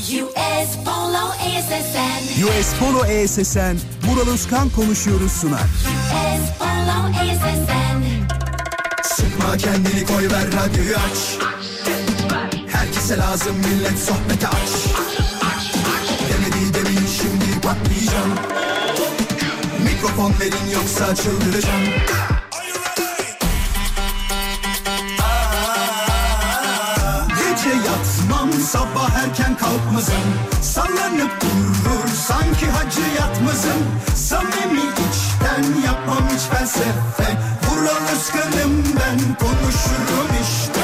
US Polo ASSN. US Polo ESSN, Vural Özkan konuşuyoruz sunar. US Polo ASSN. Sıkma kendini koy ver radyoyu aç Herkese lazım millet sohbete aç Demedi demin şimdi patlayacağım Mikrofon verin yoksa çıldıracağım sabah erken kalkmazım Sallanıp durur sanki hacı yatmazım Samimi içten yapmam hiç felsefe Vural Özkan'ım ben konuşurum işte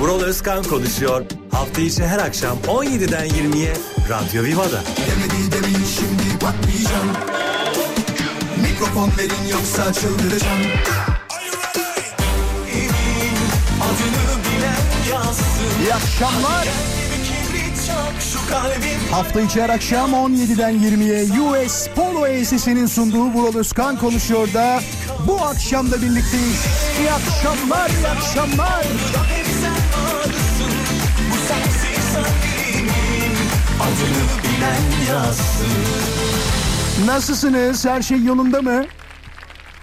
Vural Özkan konuşuyor. Hafta içi her akşam 17'den 20'ye Radyo Viva'da. Demedi demin şimdi patlayacağım Mikrofon verin yoksa çıldıracağım İyi akşamlar. Hafta içi her akşam 17'den 20'ye US Polo ESS'nin sunduğu Vural Özkan konuşuyor da bu akşam da birlikteyiz. İyi akşamlar, iyi akşamlar. Nasılsınız? Her şey yolunda mı?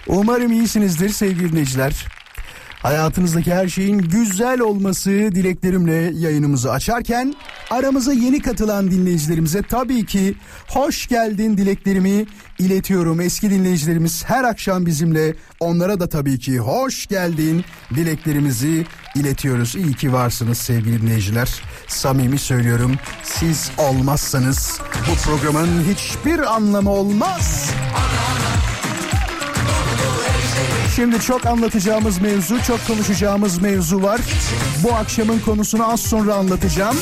Umarım iyisinizdir sevgili dinleyiciler. Hayatınızdaki her şeyin güzel olması dileklerimle yayınımızı açarken aramıza yeni katılan dinleyicilerimize tabii ki hoş geldin dileklerimi iletiyorum. Eski dinleyicilerimiz her akşam bizimle onlara da tabii ki hoş geldin dileklerimizi iletiyoruz. İyi ki varsınız sevgili dinleyiciler. Samimi söylüyorum siz olmazsanız bu programın hiçbir anlamı olmaz. Şimdi çok anlatacağımız mevzu, çok konuşacağımız mevzu var. Bu akşamın konusunu az sonra anlatacağım.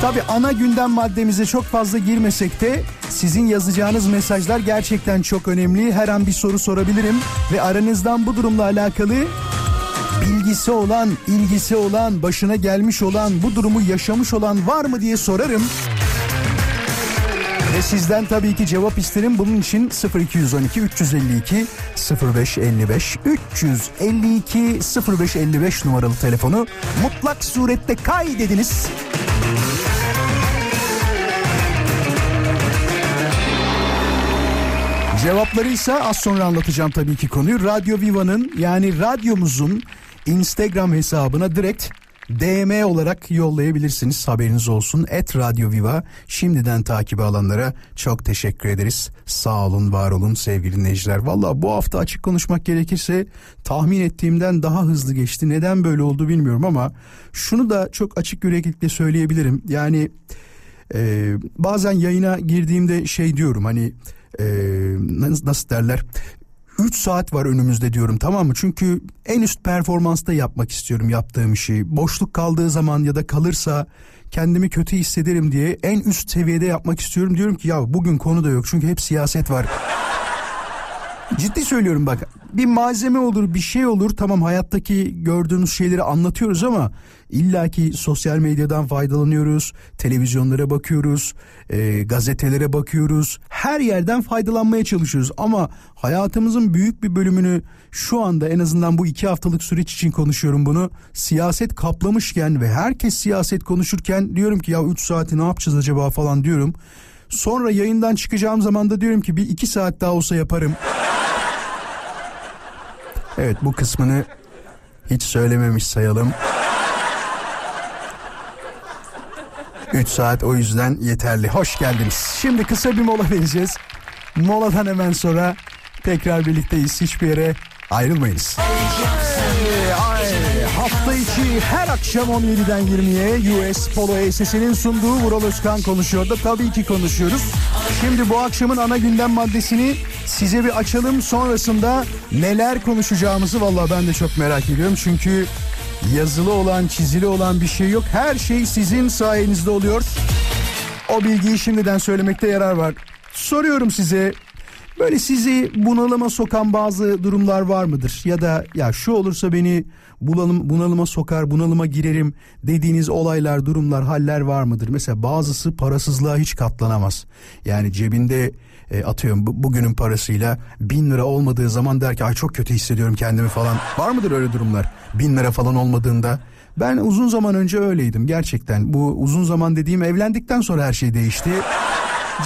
Tabi ana gündem maddemize çok fazla girmesek de sizin yazacağınız mesajlar gerçekten çok önemli. Her an bir soru sorabilirim ve aranızdan bu durumla alakalı bilgisi olan, ilgisi olan, başına gelmiş olan, bu durumu yaşamış olan var mı diye sorarım. Ve sizden tabii ki cevap isterim. Bunun için 0212 352 0555 352 0555 numaralı telefonu mutlak surette kaydediniz. Cevapları ise az sonra anlatacağım tabii ki konuyu. Radyo Viva'nın yani radyomuzun Instagram hesabına direkt DM olarak yollayabilirsiniz haberiniz olsun. Et Radyo Viva şimdiden takibi alanlara çok teşekkür ederiz. Sağ olun var olun sevgili dinleyiciler. Valla bu hafta açık konuşmak gerekirse tahmin ettiğimden daha hızlı geçti. Neden böyle oldu bilmiyorum ama şunu da çok açık yüreklilikle söyleyebilirim. Yani e, bazen yayına girdiğimde şey diyorum hani e, nasıl derler 3 saat var önümüzde diyorum tamam mı? Çünkü en üst performansta yapmak istiyorum yaptığım işi. Boşluk kaldığı zaman ya da kalırsa kendimi kötü hissederim diye en üst seviyede yapmak istiyorum. Diyorum ki ya bugün konu da yok çünkü hep siyaset var. Ciddi söylüyorum bak bir malzeme olur bir şey olur tamam hayattaki gördüğümüz şeyleri anlatıyoruz ama illaki sosyal medyadan faydalanıyoruz televizyonlara bakıyoruz e, gazetelere bakıyoruz. Her yerden faydalanmaya çalışıyoruz. Ama hayatımızın büyük bir bölümünü şu anda en azından bu iki haftalık süreç için konuşuyorum bunu. Siyaset kaplamışken ve herkes siyaset konuşurken diyorum ki ya 3 saati ne yapacağız acaba? falan diyorum. Sonra yayından çıkacağım zaman da diyorum ki bir iki saat daha olsa yaparım. Evet bu kısmını hiç söylememiş sayalım. 3 saat o yüzden yeterli. Hoş geldiniz. Şimdi kısa bir mola vereceğiz. Moladan hemen sonra tekrar birlikteyiz. Hiçbir yere ayrılmayınız. Ay, ay, hafta içi her akşam 17'den 20'ye US Polo SS'nin sunduğu Vural Özkan konuşuyor da tabii ki konuşuyoruz. Şimdi bu akşamın ana gündem maddesini size bir açalım. Sonrasında neler konuşacağımızı vallahi ben de çok merak ediyorum. Çünkü yazılı olan çizili olan bir şey yok. Her şey sizin sayenizde oluyor. O bilgiyi şimdiden söylemekte yarar var. Soruyorum size Böyle sizi bunalıma sokan bazı durumlar var mıdır? Ya da ya şu olursa beni bunalım, bunalıma sokar, bunalıma girerim dediğiniz olaylar, durumlar, haller var mıdır? Mesela bazısı parasızlığa hiç katlanamaz. Yani cebinde e, atıyorum bu, bugünün parasıyla bin lira olmadığı zaman der ki ay çok kötü hissediyorum kendimi falan. Var mıdır öyle durumlar? Bin lira falan olmadığında Ben uzun zaman önce öyleydim gerçekten. Bu uzun zaman dediğim evlendikten sonra her şey değişti.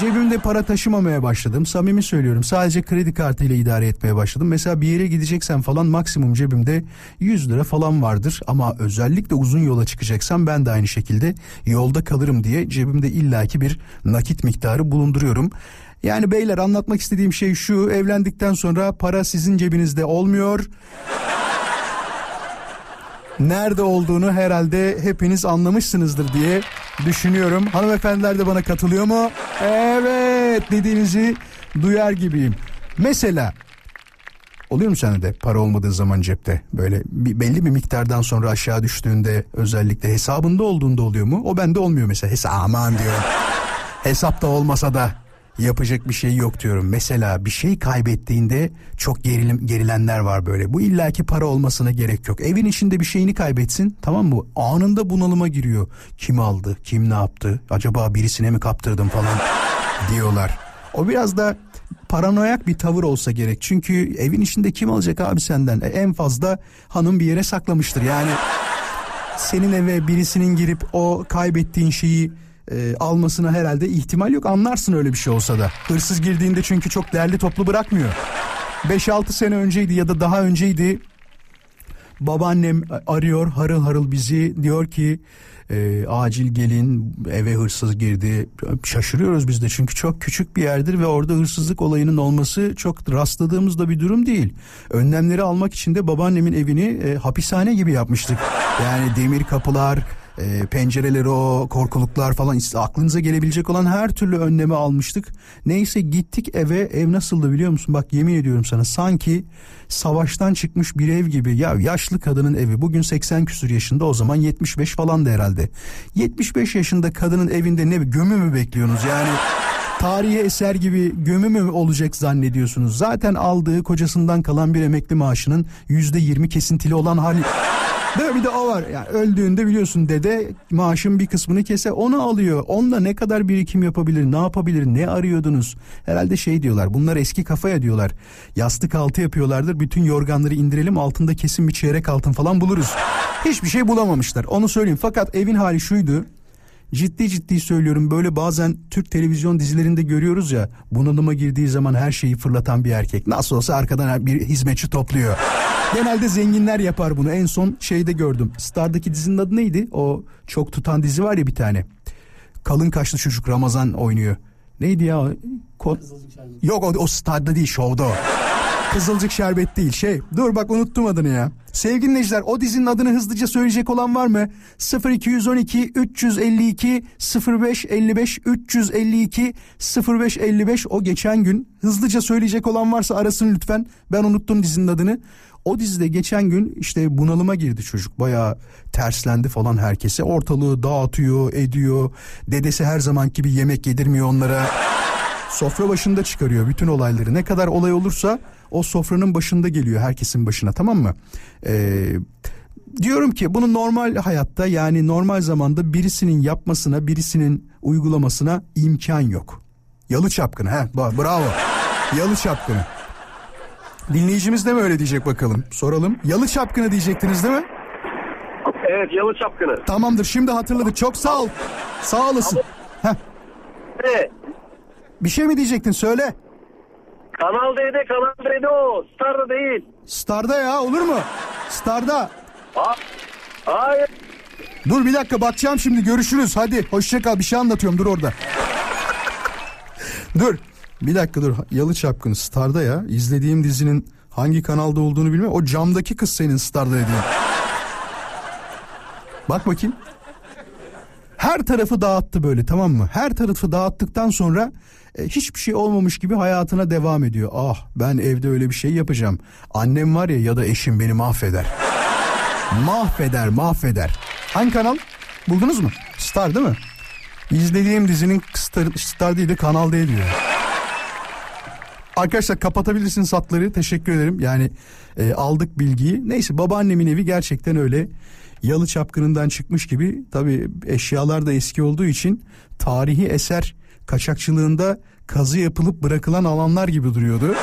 Cebimde para taşımamaya başladım. Samimi söylüyorum. Sadece kredi kartıyla idare etmeye başladım. Mesela bir yere gideceksem falan maksimum cebimde 100 lira falan vardır. Ama özellikle uzun yola çıkacaksam ben de aynı şekilde yolda kalırım diye cebimde illaki bir nakit miktarı bulunduruyorum. Yani beyler anlatmak istediğim şey şu. Evlendikten sonra para sizin cebinizde olmuyor. Nerede olduğunu herhalde hepiniz anlamışsınızdır diye düşünüyorum. Hanımefendiler de bana katılıyor mu? Evet dediğinizi duyar gibiyim. Mesela oluyor mu sende de para olmadığı zaman cepte böyle bir, belli bir miktardan sonra aşağı düştüğünde özellikle hesabında olduğunda oluyor mu? O bende olmuyor mesela. Hesap aman diyorum. Hesapta olmasa da yapacak bir şey yok diyorum. Mesela bir şey kaybettiğinde çok gerilim, gerilenler var böyle. Bu illaki para olmasına gerek yok. Evin içinde bir şeyini kaybetsin tamam mı? Anında bunalıma giriyor. Kim aldı? Kim ne yaptı? Acaba birisine mi kaptırdım falan diyorlar. O biraz da paranoyak bir tavır olsa gerek. Çünkü evin içinde kim alacak abi senden? E, en fazla hanım bir yere saklamıştır. Yani senin eve birisinin girip o kaybettiğin şeyi e, almasına herhalde ihtimal yok. Anlarsın öyle bir şey olsa da. Hırsız girdiğinde çünkü çok değerli toplu bırakmıyor. 5-6 sene önceydi ya da daha önceydi. Babaannem arıyor harıl harıl bizi diyor ki e, acil gelin eve hırsız girdi. Şaşırıyoruz biz de çünkü çok küçük bir yerdir ve orada hırsızlık olayının olması çok rastladığımız da bir durum değil. Önlemleri almak için de babaannemin evini e, hapishane gibi yapmıştık. Yani demir kapılar, e, pencereleri o korkuluklar falan aklınıza gelebilecek olan her türlü önlemi almıştık. Neyse gittik eve ev nasıldı biliyor musun? Bak yemin ediyorum sana sanki savaştan çıkmış bir ev gibi. Ya yaşlı kadının evi bugün 80 küsur yaşında o zaman 75 falan da herhalde. 75 yaşında kadının evinde ne gömü mü bekliyorsunuz yani? tarihi eser gibi gömü mü olacak zannediyorsunuz? Zaten aldığı kocasından kalan bir emekli maaşının yüzde yirmi kesintili olan hali. Böyle bir de o var. Yani öldüğünde biliyorsun dede maaşın bir kısmını kese onu alıyor. Onunla ne kadar birikim yapabilir, ne yapabilir, ne arıyordunuz? Herhalde şey diyorlar. Bunlar eski kafaya diyorlar. Yastık altı yapıyorlardır. Bütün yorganları indirelim altında kesin bir çeyrek altın falan buluruz. Hiçbir şey bulamamışlar. Onu söyleyeyim. Fakat evin hali şuydu. Ciddi ciddi söylüyorum böyle bazen Türk televizyon dizilerinde görüyoruz ya bunalıma girdiği zaman her şeyi fırlatan bir erkek. Nasıl olsa arkadan bir hizmetçi topluyor. Genelde zenginler yapar bunu. En son şeyde gördüm. Star'daki dizinin adı neydi? O çok tutan dizi var ya bir tane. Kalın kaşlı çocuk Ramazan oynuyor. Neydi ya? Ko- Yok o, o Star'da değil şovda o. Kızılcık şerbet değil şey. Dur bak unuttum adını ya. Sevgili dinleyiciler o dizinin adını hızlıca söyleyecek olan var mı? 0212 352 0555 352 0555 o geçen gün hızlıca söyleyecek olan varsa arasın lütfen. Ben unuttum dizinin adını. O dizide geçen gün işte bunalıma girdi çocuk. Bayağı terslendi falan herkese. Ortalığı dağıtıyor, ediyor. Dedesi her zamanki gibi yemek yedirmiyor onlara. Sofra başında çıkarıyor bütün olayları. Ne kadar olay olursa o sofranın başında geliyor herkesin başına tamam mı? Ee, diyorum ki bunu normal hayatta yani normal zamanda birisinin yapmasına birisinin uygulamasına imkan yok. Yalı çapkını he bravo. Yalı çapkını. Dinleyicimiz de mi öyle diyecek bakalım soralım. Yalı çapkını diyecektiniz değil mi? Evet yalı çapkını. Tamamdır şimdi hatırladık çok sağ ol. Sağ olasın. Heh, Evet. bir şey mi diyecektin söyle. Kanal D'de Kanal D'de o. Star'da değil. Star'da ya olur mu? Star'da. Ha, hayır. Dur bir dakika bakacağım şimdi görüşürüz hadi hoşça kal bir şey anlatıyorum dur orada. dur bir dakika dur Yalı Çapkın Star'da ya izlediğim dizinin hangi kanalda olduğunu bilmiyorum. O camdaki kız senin Star'da dediğin. Bak bakayım. Her tarafı dağıttı böyle tamam mı? Her tarafı dağıttıktan sonra e, hiçbir şey olmamış gibi hayatına devam ediyor. Ah ben evde öyle bir şey yapacağım. Annem var ya ya da eşim beni mahveder. mahveder mahveder. Hangi kanal? Buldunuz mu? Star değil mi? İzlediğim dizinin Star, Star değil de Kanal D diyor. Arkadaşlar kapatabilirsiniz hatları. Teşekkür ederim. Yani e, aldık bilgiyi. Neyse babaannemin evi gerçekten öyle yalı çapkınından çıkmış gibi. Tabi eşyalar da eski olduğu için tarihi eser kaçakçılığında kazı yapılıp bırakılan alanlar gibi duruyordu.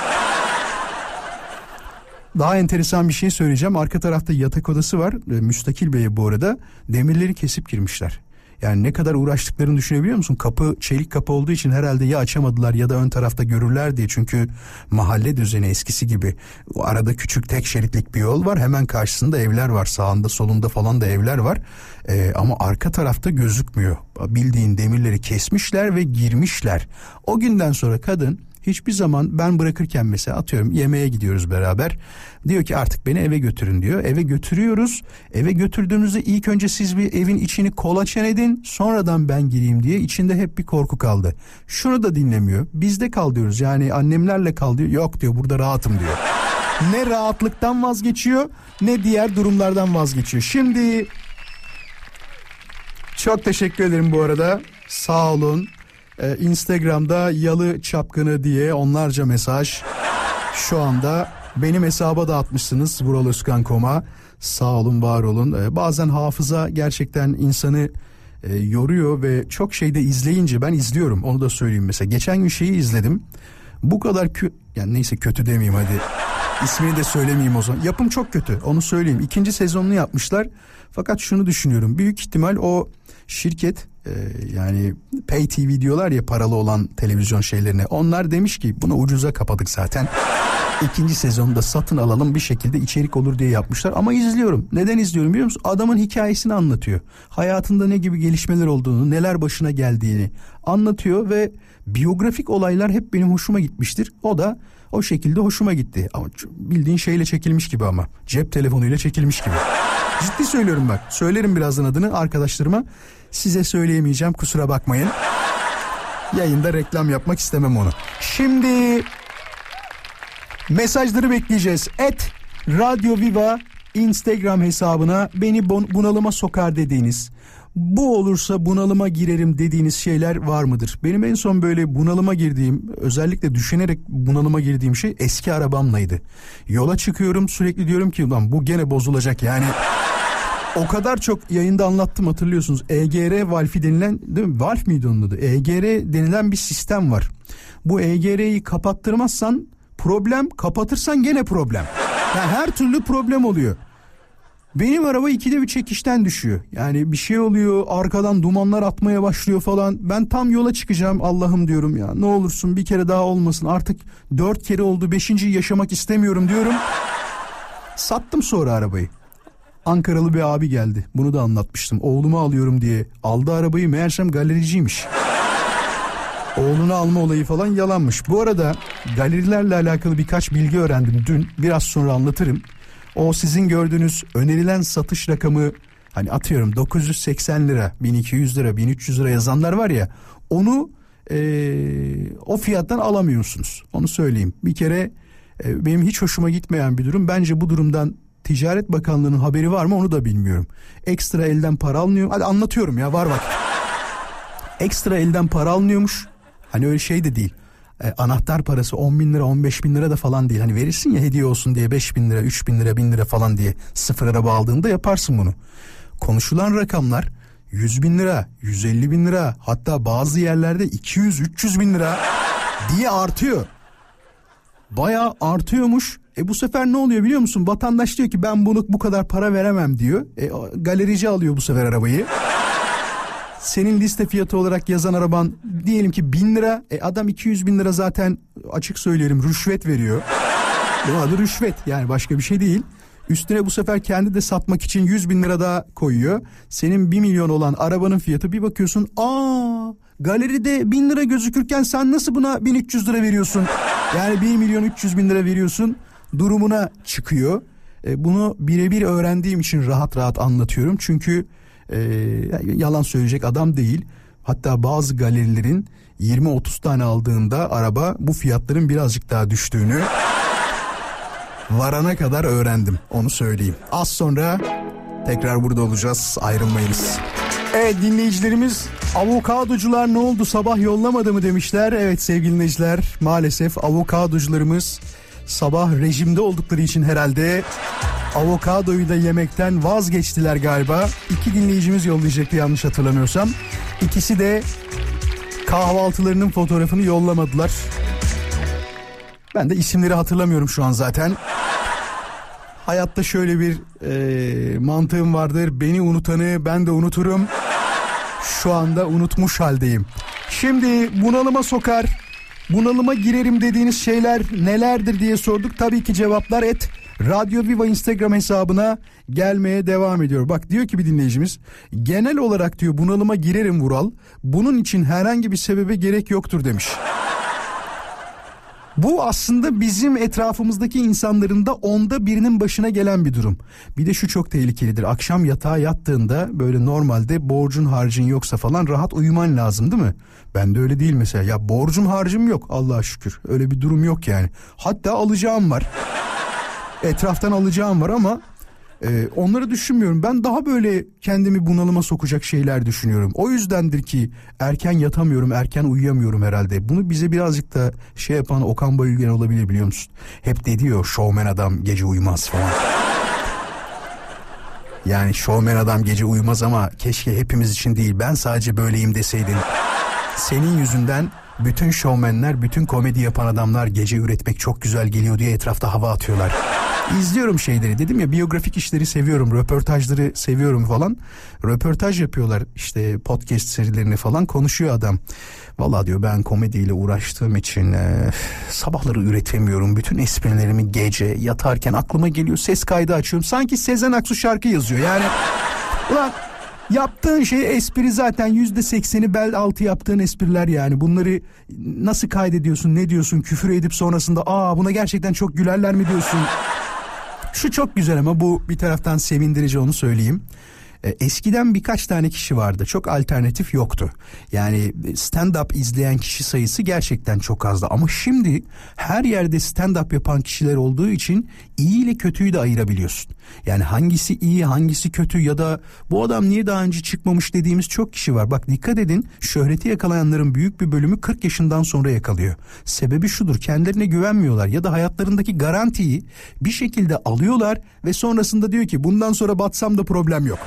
Daha enteresan bir şey söyleyeceğim. Arka tarafta yatak odası var. E, Müstakil Bey bu arada. Demirleri kesip girmişler. Yani ne kadar uğraştıklarını düşünebiliyor musun? Kapı çelik kapı olduğu için herhalde ya açamadılar ya da ön tarafta görürler diye. Çünkü mahalle düzeni eskisi gibi. O arada küçük tek şeritlik bir yol var. Hemen karşısında evler var. Sağında solunda falan da evler var. Ee, ama arka tarafta gözükmüyor. Bildiğin demirleri kesmişler ve girmişler. O günden sonra kadın hiçbir zaman ben bırakırken mesela atıyorum yemeğe gidiyoruz beraber. Diyor ki artık beni eve götürün diyor. Eve götürüyoruz. Eve götürdüğümüzde ilk önce siz bir evin içini kolaçan edin. Sonradan ben gireyim diye içinde hep bir korku kaldı. Şunu da dinlemiyor. Bizde kal diyoruz. Yani annemlerle kal diyor. Yok diyor burada rahatım diyor. ne rahatlıktan vazgeçiyor ne diğer durumlardan vazgeçiyor. Şimdi çok teşekkür ederim bu arada. Sağ olun. Ee, Instagram'da yalı çapkını diye onlarca mesaj şu anda benim hesaba da atmışsınız Vural Özkan Koma. Sağ olun var olun. Ee, bazen hafıza gerçekten insanı e, yoruyor ve çok şeyde izleyince ben izliyorum onu da söyleyeyim mesela. Geçen gün şeyi izledim. Bu kadar kö yani neyse kötü demeyeyim hadi. İsmini de söylemeyeyim o zaman. Yapım çok kötü onu söyleyeyim. İkinci sezonunu yapmışlar. Fakat şunu düşünüyorum. Büyük ihtimal o şirket e, yani pay TV diyorlar ya paralı olan televizyon şeylerine. Onlar demiş ki bunu ucuza kapadık zaten. İkinci sezonda satın alalım bir şekilde içerik olur diye yapmışlar. Ama izliyorum. Neden izliyorum biliyor musun? Adamın hikayesini anlatıyor. Hayatında ne gibi gelişmeler olduğunu, neler başına geldiğini anlatıyor ve biyografik olaylar hep benim hoşuma gitmiştir. O da o şekilde hoşuma gitti. Ama bildiğin şeyle çekilmiş gibi ama. Cep telefonuyla çekilmiş gibi. Ciddi söylüyorum bak. Söylerim birazdan adını arkadaşlarıma. Size söyleyemeyeceğim kusura bakmayın. Yayında reklam yapmak istemem onu. Şimdi mesajları bekleyeceğiz. Et Radyo Viva Instagram hesabına beni bunalıma sokar dediğiniz bu olursa bunalıma girerim dediğiniz şeyler var mıdır? Benim en son böyle bunalıma girdiğim özellikle düşünerek bunalıma girdiğim şey eski arabamlaydı. Yola çıkıyorum sürekli diyorum ki ulan bu gene bozulacak yani. O kadar çok yayında anlattım hatırlıyorsunuz. EGR valfi denilen değil mi? Valf miydi onun adı? EGR denilen bir sistem var. Bu EGR'yi kapattırmazsan problem, kapatırsan gene problem. Yani her türlü problem oluyor. Benim araba ikide bir çekişten düşüyor. Yani bir şey oluyor arkadan dumanlar atmaya başlıyor falan. Ben tam yola çıkacağım Allah'ım diyorum ya. Ne olursun bir kere daha olmasın. Artık dört kere oldu beşinciyi yaşamak istemiyorum diyorum. Sattım sonra arabayı. Ankaralı bir abi geldi. Bunu da anlatmıştım. Oğlumu alıyorum diye. Aldı arabayı meğersem galericiymiş. Oğlunu alma olayı falan yalanmış. Bu arada galerilerle alakalı birkaç bilgi öğrendim dün. Biraz sonra anlatırım. O sizin gördüğünüz önerilen satış rakamı hani atıyorum 980 lira, 1200 lira, 1300 lira yazanlar var ya onu eee, o fiyattan alamıyorsunuz. Onu söyleyeyim. Bir kere e, benim hiç hoşuma gitmeyen bir durum. Bence bu durumdan Ticaret Bakanlığı'nın haberi var mı onu da bilmiyorum. Ekstra elden para alınıyor. Hadi anlatıyorum ya var bak. Ekstra elden para alınıyormuş. Hani öyle şey de değil. E, anahtar parası 10 bin lira 15 bin lira da falan değil. Hani verirsin ya hediye olsun diye 5 bin lira 3 bin lira 1000 lira falan diye sıfır araba aldığında yaparsın bunu. Konuşulan rakamlar 100 bin lira 150 bin lira hatta bazı yerlerde 200-300 bin lira diye artıyor. Bayağı artıyormuş. E bu sefer ne oluyor biliyor musun? Vatandaş diyor ki ben bunu bu kadar para veremem diyor. E, galerici alıyor bu sefer arabayı. Senin liste fiyatı olarak yazan araban diyelim ki bin lira. E adam 200 bin lira zaten açık söylerim rüşvet veriyor. Bu adı rüşvet yani başka bir şey değil. Üstüne bu sefer kendi de satmak için 100 bin lira daha koyuyor. Senin 1 milyon olan arabanın fiyatı bir bakıyorsun. Aa galeride 1000 lira gözükürken sen nasıl buna 1300 lira veriyorsun? Yani 1 milyon 300 bin lira veriyorsun durumuna çıkıyor. E, bunu birebir öğrendiğim için rahat rahat anlatıyorum. Çünkü e, yalan söyleyecek adam değil. Hatta bazı galerilerin 20-30 tane aldığında araba bu fiyatların birazcık daha düştüğünü varana kadar öğrendim. Onu söyleyeyim. Az sonra tekrar burada olacağız. Ayrılmayınız. Evet dinleyicilerimiz avokadocular ne oldu sabah yollamadı mı demişler. Evet sevgili dinleyiciler maalesef avokadocularımız sabah rejimde oldukları için herhalde avokadoyu da yemekten vazgeçtiler galiba. İki dinleyicimiz yollayacaktı yanlış hatırlamıyorsam. İkisi de kahvaltılarının fotoğrafını yollamadılar. Ben de isimleri hatırlamıyorum şu an zaten. Hayatta şöyle bir e, mantığım vardır. Beni unutanı ben de unuturum. Şu anda unutmuş haldeyim. Şimdi bunalıma sokar, bunalıma girerim dediğiniz şeyler nelerdir diye sorduk. Tabii ki cevaplar et. Radyo Viva Instagram hesabına gelmeye devam ediyor. Bak diyor ki bir dinleyicimiz genel olarak diyor bunalıma girerim Vural. Bunun için herhangi bir sebebe gerek yoktur demiş. Bu aslında bizim etrafımızdaki insanların da onda birinin başına gelen bir durum. Bir de şu çok tehlikelidir. Akşam yatağa yattığında böyle normalde borcun harcın yoksa falan rahat uyuman lazım değil mi? Ben de öyle değil mesela. Ya borcum harcım yok Allah'a şükür. Öyle bir durum yok yani. Hatta alacağım var. Etraftan alacağım var ama e, onları düşünmüyorum. Ben daha böyle kendimi bunalıma sokacak şeyler düşünüyorum. O yüzdendir ki erken yatamıyorum, erken uyuyamıyorum herhalde. Bunu bize birazcık da şey yapan Okan Bayülgen olabilir biliyor musun? Hep dedi ya şovmen adam gece uyumaz falan. Yani şovmen adam gece uyumaz ama keşke hepimiz için değil ben sadece böyleyim deseydin. Senin yüzünden bütün şovmenler, bütün komedi yapan adamlar gece üretmek çok güzel geliyor diye etrafta hava atıyorlar. İzliyorum şeyleri dedim ya biyografik işleri seviyorum, röportajları seviyorum falan. Röportaj yapıyorlar işte podcast serilerini falan konuşuyor adam. Valla diyor ben komediyle uğraştığım için e, sabahları üretemiyorum. Bütün esprilerimi gece yatarken aklıma geliyor ses kaydı açıyorum. Sanki Sezen Aksu şarkı yazıyor yani. Ulan Yaptığın şey espri zaten yüzde sekseni bel altı yaptığın espriler yani. Bunları nasıl kaydediyorsun ne diyorsun küfür edip sonrasında aa buna gerçekten çok gülerler mi diyorsun. Şu çok güzel ama bu bir taraftan sevindirici onu söyleyeyim. E, Eskiden birkaç tane kişi vardı. Çok alternatif yoktu. Yani stand-up izleyen kişi sayısı gerçekten çok azdı. Ama şimdi her yerde stand-up yapan kişiler olduğu için iyi ile kötüyü de ayırabiliyorsun. Yani hangisi iyi hangisi kötü ya da bu adam niye daha önce çıkmamış dediğimiz çok kişi var. Bak dikkat edin şöhreti yakalayanların büyük bir bölümü 40 yaşından sonra yakalıyor. Sebebi şudur kendilerine güvenmiyorlar ya da hayatlarındaki garantiyi bir şekilde alıyorlar ve sonrasında diyor ki bundan sonra batsam da problem yok.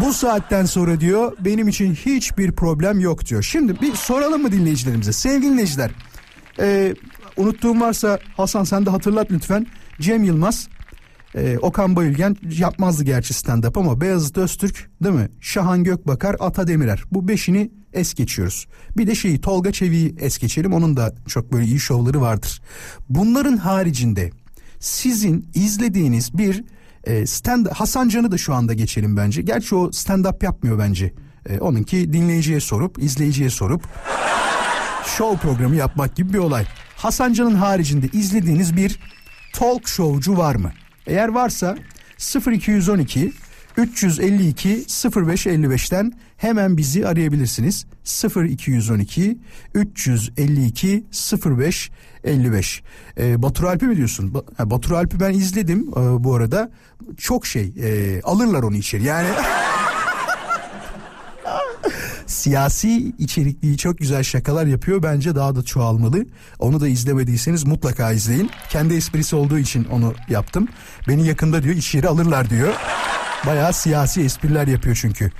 Bu saatten sonra diyor benim için hiçbir problem yok diyor. Şimdi bir soralım mı dinleyicilerimize? Sevgili dinleyiciler e, unuttuğum varsa Hasan sen de hatırlat lütfen. Cem Yılmaz, e, Okan Bayülgen yapmazdı gerçi stand-up ama Beyazıt Öztürk değil mi? Şahan Gökbakar, Ata Demirer. Bu beşini es geçiyoruz. Bir de şeyi Tolga Çevik'i es geçelim. Onun da çok böyle iyi şovları vardır. Bunların haricinde sizin izlediğiniz bir e, stand Hasan Can'ı da şu anda geçelim bence. Gerçi o stand up yapmıyor bence. E, onunki dinleyiciye sorup, izleyiciye sorup show programı yapmak gibi bir olay. Hasan Can'ın haricinde izlediğiniz bir talk showcu var mı? Eğer varsa 0212 352 0555'ten hemen bizi arayabilirsiniz. 0212 352 0555. Ee, Batur Alp'i mi diyorsun? Ba- Batur Alp'i ben izledim e, bu arada. Çok şey e, alırlar onu içeri. Yani siyasi içerikliği çok güzel şakalar yapıyor. Bence daha da çoğalmalı. Onu da izlemediyseniz mutlaka izleyin. Kendi esprisi olduğu için onu yaptım. Beni yakında diyor iş yeri alırlar diyor. Bayağı siyasi espriler yapıyor çünkü.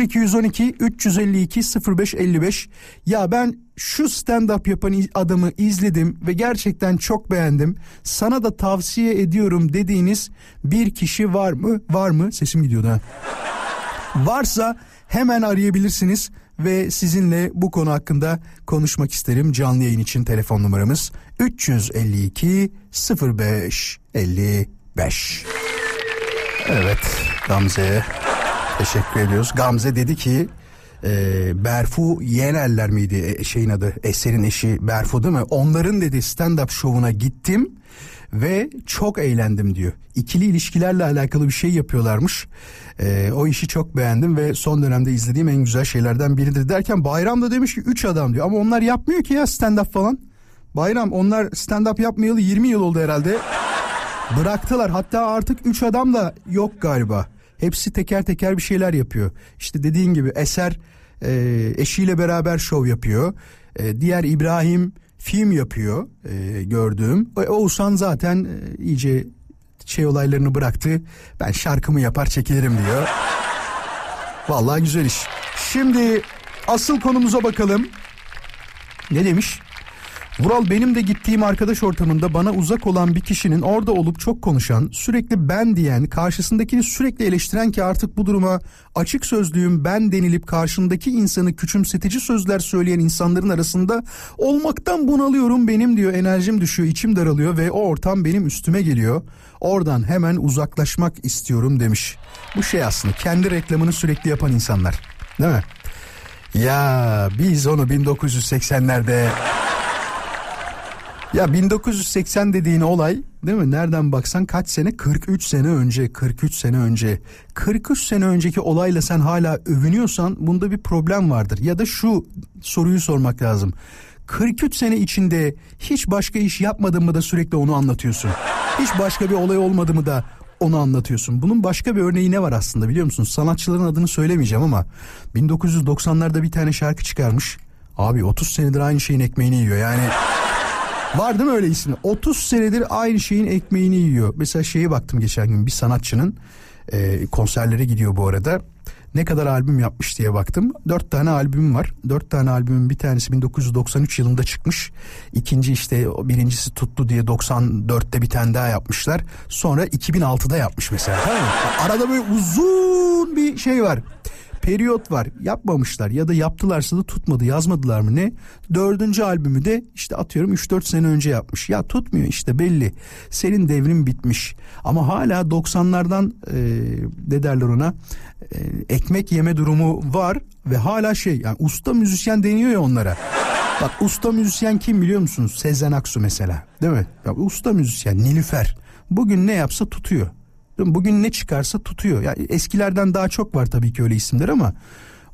0212 352 0555 ya ben şu stand-up yapan adamı izledim ve gerçekten çok beğendim. Sana da tavsiye ediyorum dediğiniz bir kişi var mı? Var mı? Sesim gidiyordu ha. Varsa hemen arayabilirsiniz ve sizinle bu konu hakkında konuşmak isterim. Canlı yayın için telefon numaramız 352 05 55. Evet Gamze'ye teşekkür ediyoruz. Gamze dedi ki e, Berfu Yenerler miydi e, şeyin adı eserin eşi Berfu değil mi? Onların dedi stand-up şovuna gittim ve çok eğlendim diyor. İkili ilişkilerle alakalı bir şey yapıyorlarmış. E, o işi çok beğendim ve son dönemde izlediğim en güzel şeylerden biridir derken Bayram da demiş ki 3 adam diyor ama onlar yapmıyor ki ya stand-up falan. Bayram onlar stand-up yapmayalı 20 yıl oldu herhalde. Bıraktılar hatta artık 3 adam da yok galiba. Hepsi teker teker bir şeyler yapıyor. İşte dediğin gibi Eser e, eşiyle beraber şov yapıyor. E, diğer İbrahim film yapıyor e, gördüğüm. E, Oğuzhan zaten e, iyice şey olaylarını bıraktı. Ben şarkımı yapar çekilirim diyor. Vallahi güzel iş. Şimdi asıl konumuza bakalım. Ne demiş? Vural benim de gittiğim arkadaş ortamında bana uzak olan bir kişinin orada olup çok konuşan, sürekli ben diyen, karşısındakini sürekli eleştiren ki artık bu duruma açık sözlüğüm ben denilip karşındaki insanı küçümsetici sözler söyleyen insanların arasında olmaktan bunalıyorum benim diyor enerjim düşüyor, içim daralıyor ve o ortam benim üstüme geliyor. Oradan hemen uzaklaşmak istiyorum demiş. Bu şey aslında kendi reklamını sürekli yapan insanlar. Değil mi? Ya biz onu 1980'lerde ya 1980 dediğin olay değil mi? Nereden baksan kaç sene? 43 sene önce, 43 sene önce. 43 sene önceki olayla sen hala övünüyorsan bunda bir problem vardır. Ya da şu soruyu sormak lazım. 43 sene içinde hiç başka iş yapmadın mı da sürekli onu anlatıyorsun? Hiç başka bir olay olmadı mı da onu anlatıyorsun. Bunun başka bir örneği ne var aslında biliyor musun? Sanatçıların adını söylemeyeceğim ama 1990'larda bir tane şarkı çıkarmış. Abi 30 senedir aynı şeyin ekmeğini yiyor yani. Var değil mi öyle ismi? 30 senedir aynı şeyin ekmeğini yiyor. Mesela şeye baktım geçen gün bir sanatçının e, konserlere gidiyor bu arada. Ne kadar albüm yapmış diye baktım. Dört tane albüm var. Dört tane albümün bir tanesi 1993 yılında çıkmış. İkinci işte birincisi tuttu diye 94'te bir tane daha yapmışlar. Sonra 2006'da yapmış mesela. Arada böyle uzun bir şey var periyot var. Yapmamışlar ya da yaptılarsa da tutmadı yazmadılar mı? Ne? Dördüncü albümü de işte atıyorum 3-4 sene önce yapmış. Ya tutmuyor işte belli. Senin devrin bitmiş. Ama hala 90'lardan e, ne derler ona? E, ekmek yeme durumu var ve hala şey yani usta müzisyen deniyor ya onlara. Bak usta müzisyen kim biliyor musunuz? Sezen Aksu mesela değil mi? Ya, usta müzisyen Nilüfer. Bugün ne yapsa tutuyor Bugün ne çıkarsa tutuyor. Yani eskilerden daha çok var tabii ki öyle isimler ama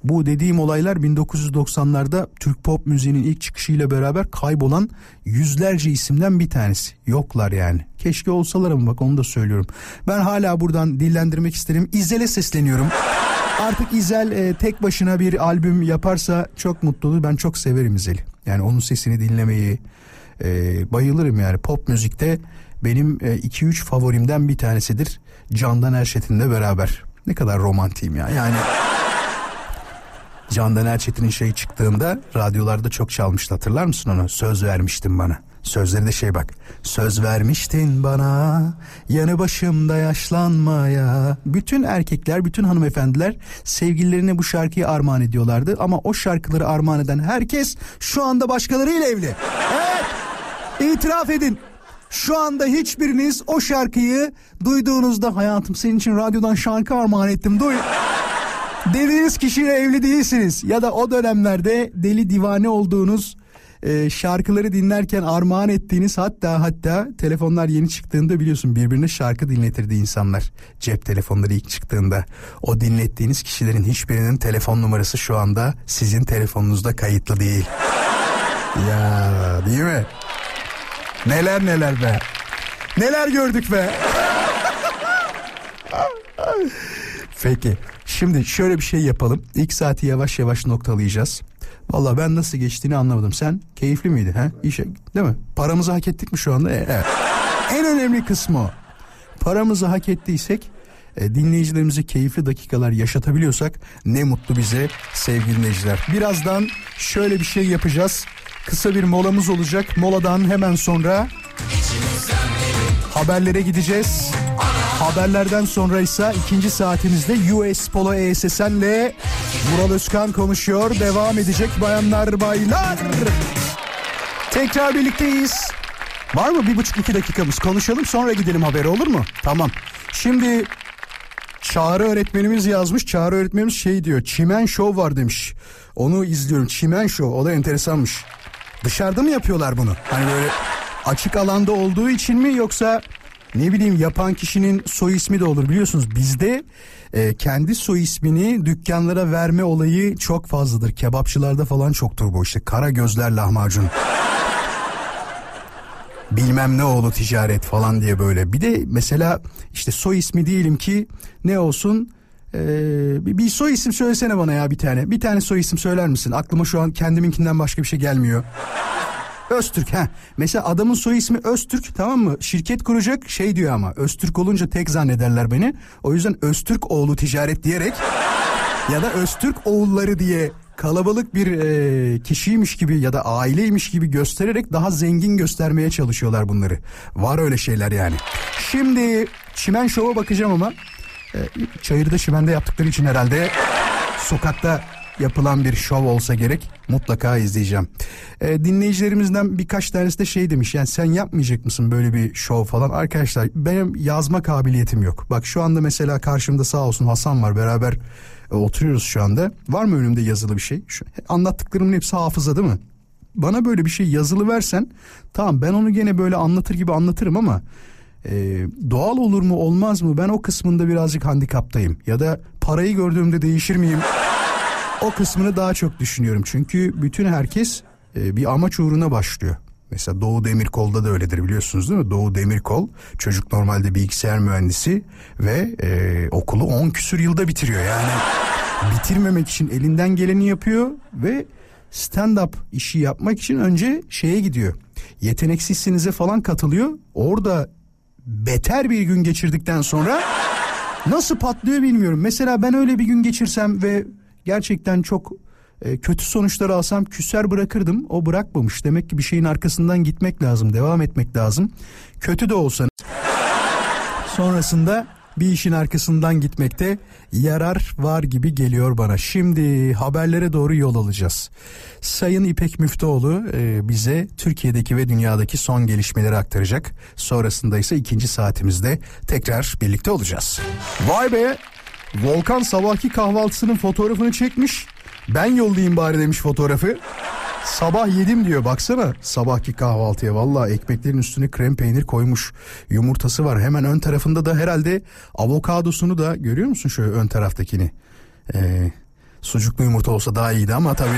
bu dediğim olaylar 1990'larda Türk pop müziğinin ilk çıkışıyla beraber kaybolan yüzlerce isimden bir tanesi. Yoklar yani. Keşke olsalar ama bak onu da söylüyorum. Ben hala buradan dillendirmek isterim. İzel'e sesleniyorum. Artık İzel e, tek başına bir albüm yaparsa çok mutlu olur. Ben çok severim İzel'i. Yani onun sesini dinlemeyi e, bayılırım yani pop müzikte benim 2-3 e, favorimden bir tanesidir. Candan Erçetin'le beraber. Ne kadar romantiyim ya. Yani Candan Erçetin'in şey çıktığında radyolarda çok çalmıştı hatırlar mısın onu? Söz vermiştin bana. Sözleri de şey bak. Söz vermiştin bana yanı başımda yaşlanmaya. Bütün erkekler, bütün hanımefendiler sevgililerine bu şarkıyı armağan ediyorlardı. Ama o şarkıları armağan eden herkes şu anda başkalarıyla evli. Evet. İtiraf edin. Şu anda hiçbiriniz o şarkıyı duyduğunuzda hayatım senin için radyodan şarkı armağan ettim duy. Dediğiniz kişiyle evli değilsiniz ya da o dönemlerde deli divane olduğunuz e, şarkıları dinlerken armağan ettiğiniz hatta hatta telefonlar yeni çıktığında biliyorsun birbirine şarkı dinletirdi insanlar. Cep telefonları ilk çıktığında o dinlettiğiniz kişilerin hiçbirinin telefon numarası şu anda sizin telefonunuzda kayıtlı değil. ya değil mi? Neler neler be. Neler gördük be. Peki. Şimdi şöyle bir şey yapalım. İlk saati yavaş yavaş noktalayacağız. Valla ben nasıl geçtiğini anlamadım. Sen keyifli miydi? He? İşe, değil mi? Paramızı hak ettik mi şu anda? E, evet. en önemli kısmı o. Paramızı hak ettiysek e, dinleyicilerimize keyifli dakikalar yaşatabiliyorsak ne mutlu bize sevgili dinleyiciler. Birazdan şöyle bir şey yapacağız. Kısa bir molamız olacak. Moladan hemen sonra haberlere gideceğiz. Haberlerden sonra ise ikinci saatimizde US Polo ESSN'le Vural Özkan konuşuyor. Devam edecek bayanlar baylar. Tekrar birlikteyiz. Var mı bir buçuk iki dakikamız konuşalım sonra gidelim haberi olur mu? Tamam. Şimdi Çağrı öğretmenimiz yazmış. Çağrı öğretmenimiz şey diyor. Çimen Show var demiş. Onu izliyorum. Çimen Show. O da enteresanmış. Dışarıda mı yapıyorlar bunu? Hani böyle açık alanda olduğu için mi yoksa ne bileyim yapan kişinin soy ismi de olur biliyorsunuz bizde e, kendi soy ismini dükkanlara verme olayı çok fazladır. Kebapçılarda falan çoktur bu işte kara gözler lahmacun. Bilmem ne oğlu ticaret falan diye böyle. Bir de mesela işte soy ismi diyelim ki ne olsun ee, bir, soy isim söylesene bana ya bir tane. Bir tane soy isim söyler misin? Aklıma şu an kendiminkinden başka bir şey gelmiyor. Öztürk ha. Mesela adamın soy ismi Öztürk tamam mı? Şirket kuracak şey diyor ama Öztürk olunca tek zannederler beni. O yüzden Öztürk oğlu ticaret diyerek ya da Öztürk oğulları diye kalabalık bir e, kişiymiş gibi ya da aileymiş gibi göstererek daha zengin göstermeye çalışıyorlar bunları. Var öyle şeyler yani. Şimdi çimen şova bakacağım ama e, çayırda çimende yaptıkları için herhalde sokakta yapılan bir şov olsa gerek mutlaka izleyeceğim. E, dinleyicilerimizden birkaç tanesi de şey demiş yani sen yapmayacak mısın böyle bir şov falan arkadaşlar benim yazma kabiliyetim yok. Bak şu anda mesela karşımda sağ olsun Hasan var beraber e, oturuyoruz şu anda. Var mı önümde yazılı bir şey? Şu, anlattıklarımın hepsi hafıza değil mi? Bana böyle bir şey yazılı versen tamam ben onu gene böyle anlatır gibi anlatırım ama e, doğal olur mu olmaz mı ben o kısmında birazcık handikaptayım. Ya da parayı gördüğümde değişir miyim? o kısmını daha çok düşünüyorum. Çünkü bütün herkes e, bir amaç uğruna başlıyor. Mesela Doğu Demirkol'da da öyledir biliyorsunuz değil mi? Doğu Demirkol çocuk normalde bilgisayar mühendisi ve e, okulu 10 küsür yılda bitiriyor. Yani bitirmemek için elinden geleni yapıyor ve stand-up işi yapmak için önce şeye gidiyor. Yeteneksizsinize falan katılıyor. Orada beter bir gün geçirdikten sonra nasıl patlıyor bilmiyorum. Mesela ben öyle bir gün geçirsem ve gerçekten çok e, kötü sonuçlar alsam küser bırakırdım. O bırakmamış. Demek ki bir şeyin arkasından gitmek lazım, devam etmek lazım. Kötü de olsanız sonrasında bir işin arkasından gitmekte yarar var gibi geliyor bana. Şimdi haberlere doğru yol alacağız. Sayın İpek Müftüoğlu e, bize Türkiye'deki ve dünyadaki son gelişmeleri aktaracak. Sonrasında ise ikinci saatimizde tekrar birlikte olacağız. Vay be Volkan sabahki kahvaltısının fotoğrafını çekmiş. Ben yollayayım bari demiş fotoğrafı. Sabah yedim diyor baksana. Sabahki kahvaltıya valla ekmeklerin üstüne krem peynir koymuş. Yumurtası var hemen ön tarafında da herhalde avokadosunu da görüyor musun şöyle ön taraftakini? Ee, sucuklu yumurta olsa daha iyiydi ama tabii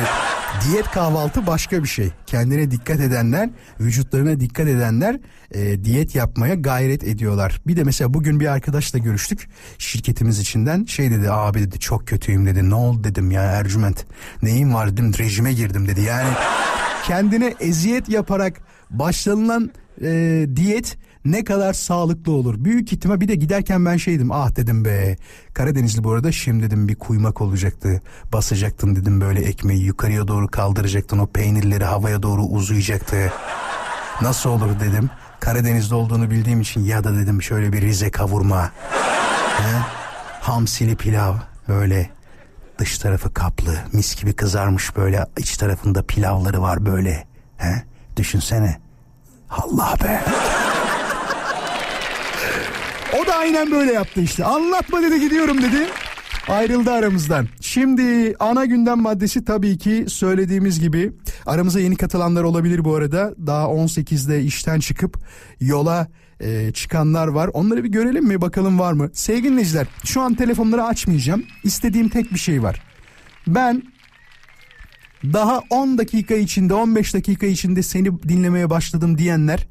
diyet kahvaltı başka bir şey. Kendine dikkat edenler vücutlarına dikkat edenler e, diyet yapmaya gayret ediyorlar. Bir de mesela bugün bir arkadaşla görüştük. Şirketimiz içinden şey dedi abi dedi çok kötüyüm dedi. Ne oldu? dedim ya Ercüment neyim var? dedim rejime girdim. dedi. Yani kendine eziyet yaparak başlanılan e, diyet ne kadar sağlıklı olur. Büyük ihtimal bir de giderken ben şeydim ah dedim be Karadenizli bu arada şimdi dedim bir kuymak olacaktı. Basacaktın dedim böyle ekmeği yukarıya doğru kaldıracaktın o peynirleri havaya doğru uzayacaktı. Nasıl olur dedim. Karadeniz'de olduğunu bildiğim için ya da dedim şöyle bir Rize kavurma. He? Hamsili pilav böyle dış tarafı kaplı mis gibi kızarmış böyle iç tarafında pilavları var böyle. He? Düşünsene. Allah be. Aynen böyle yaptı işte. Anlatma dedi gidiyorum dedi. Ayrıldı aramızdan. Şimdi ana gündem maddesi tabii ki söylediğimiz gibi aramıza yeni katılanlar olabilir bu arada. Daha 18'de işten çıkıp yola e, çıkanlar var. Onları bir görelim mi bakalım var mı? Sevgili dinleyiciler şu an telefonları açmayacağım. İstediğim tek bir şey var. Ben daha 10 dakika içinde 15 dakika içinde seni dinlemeye başladım diyenler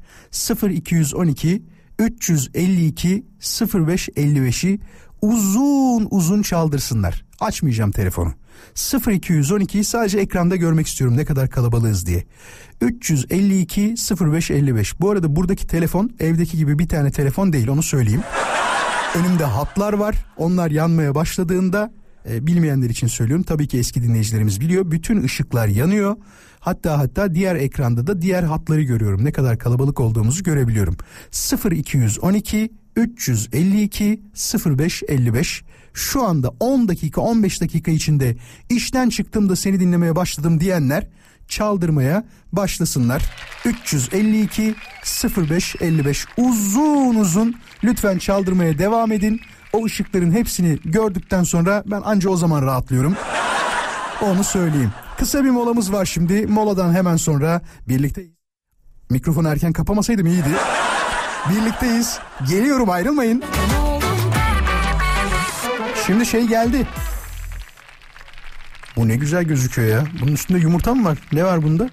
0212 352 0555'i uzun uzun çaldırsınlar. Açmayacağım telefonu. 0212'yi sadece ekranda görmek istiyorum ne kadar kalabalığız diye. 352 0555. Bu arada buradaki telefon evdeki gibi bir tane telefon değil onu söyleyeyim. Önümde hatlar var. Onlar yanmaya başladığında e, bilmeyenler için söylüyorum. Tabii ki eski dinleyicilerimiz biliyor. Bütün ışıklar yanıyor. Hatta hatta diğer ekranda da diğer hatları görüyorum. Ne kadar kalabalık olduğumuzu görebiliyorum. 0212 352 0555 şu anda 10 dakika 15 dakika içinde işten çıktım da seni dinlemeye başladım diyenler çaldırmaya başlasınlar. 352 0555 uzun uzun lütfen çaldırmaya devam edin. O ışıkların hepsini gördükten sonra ben anca o zaman rahatlıyorum. Onu söyleyeyim. Kısa bir molamız var şimdi. Moladan hemen sonra birlikteyiz. Mikrofonu erken kapamasaydım iyiydi. Birlikteyiz. Geliyorum ayrılmayın. Şimdi şey geldi. Bu ne güzel gözüküyor ya. Bunun üstünde yumurta mı var? Ne var bunda?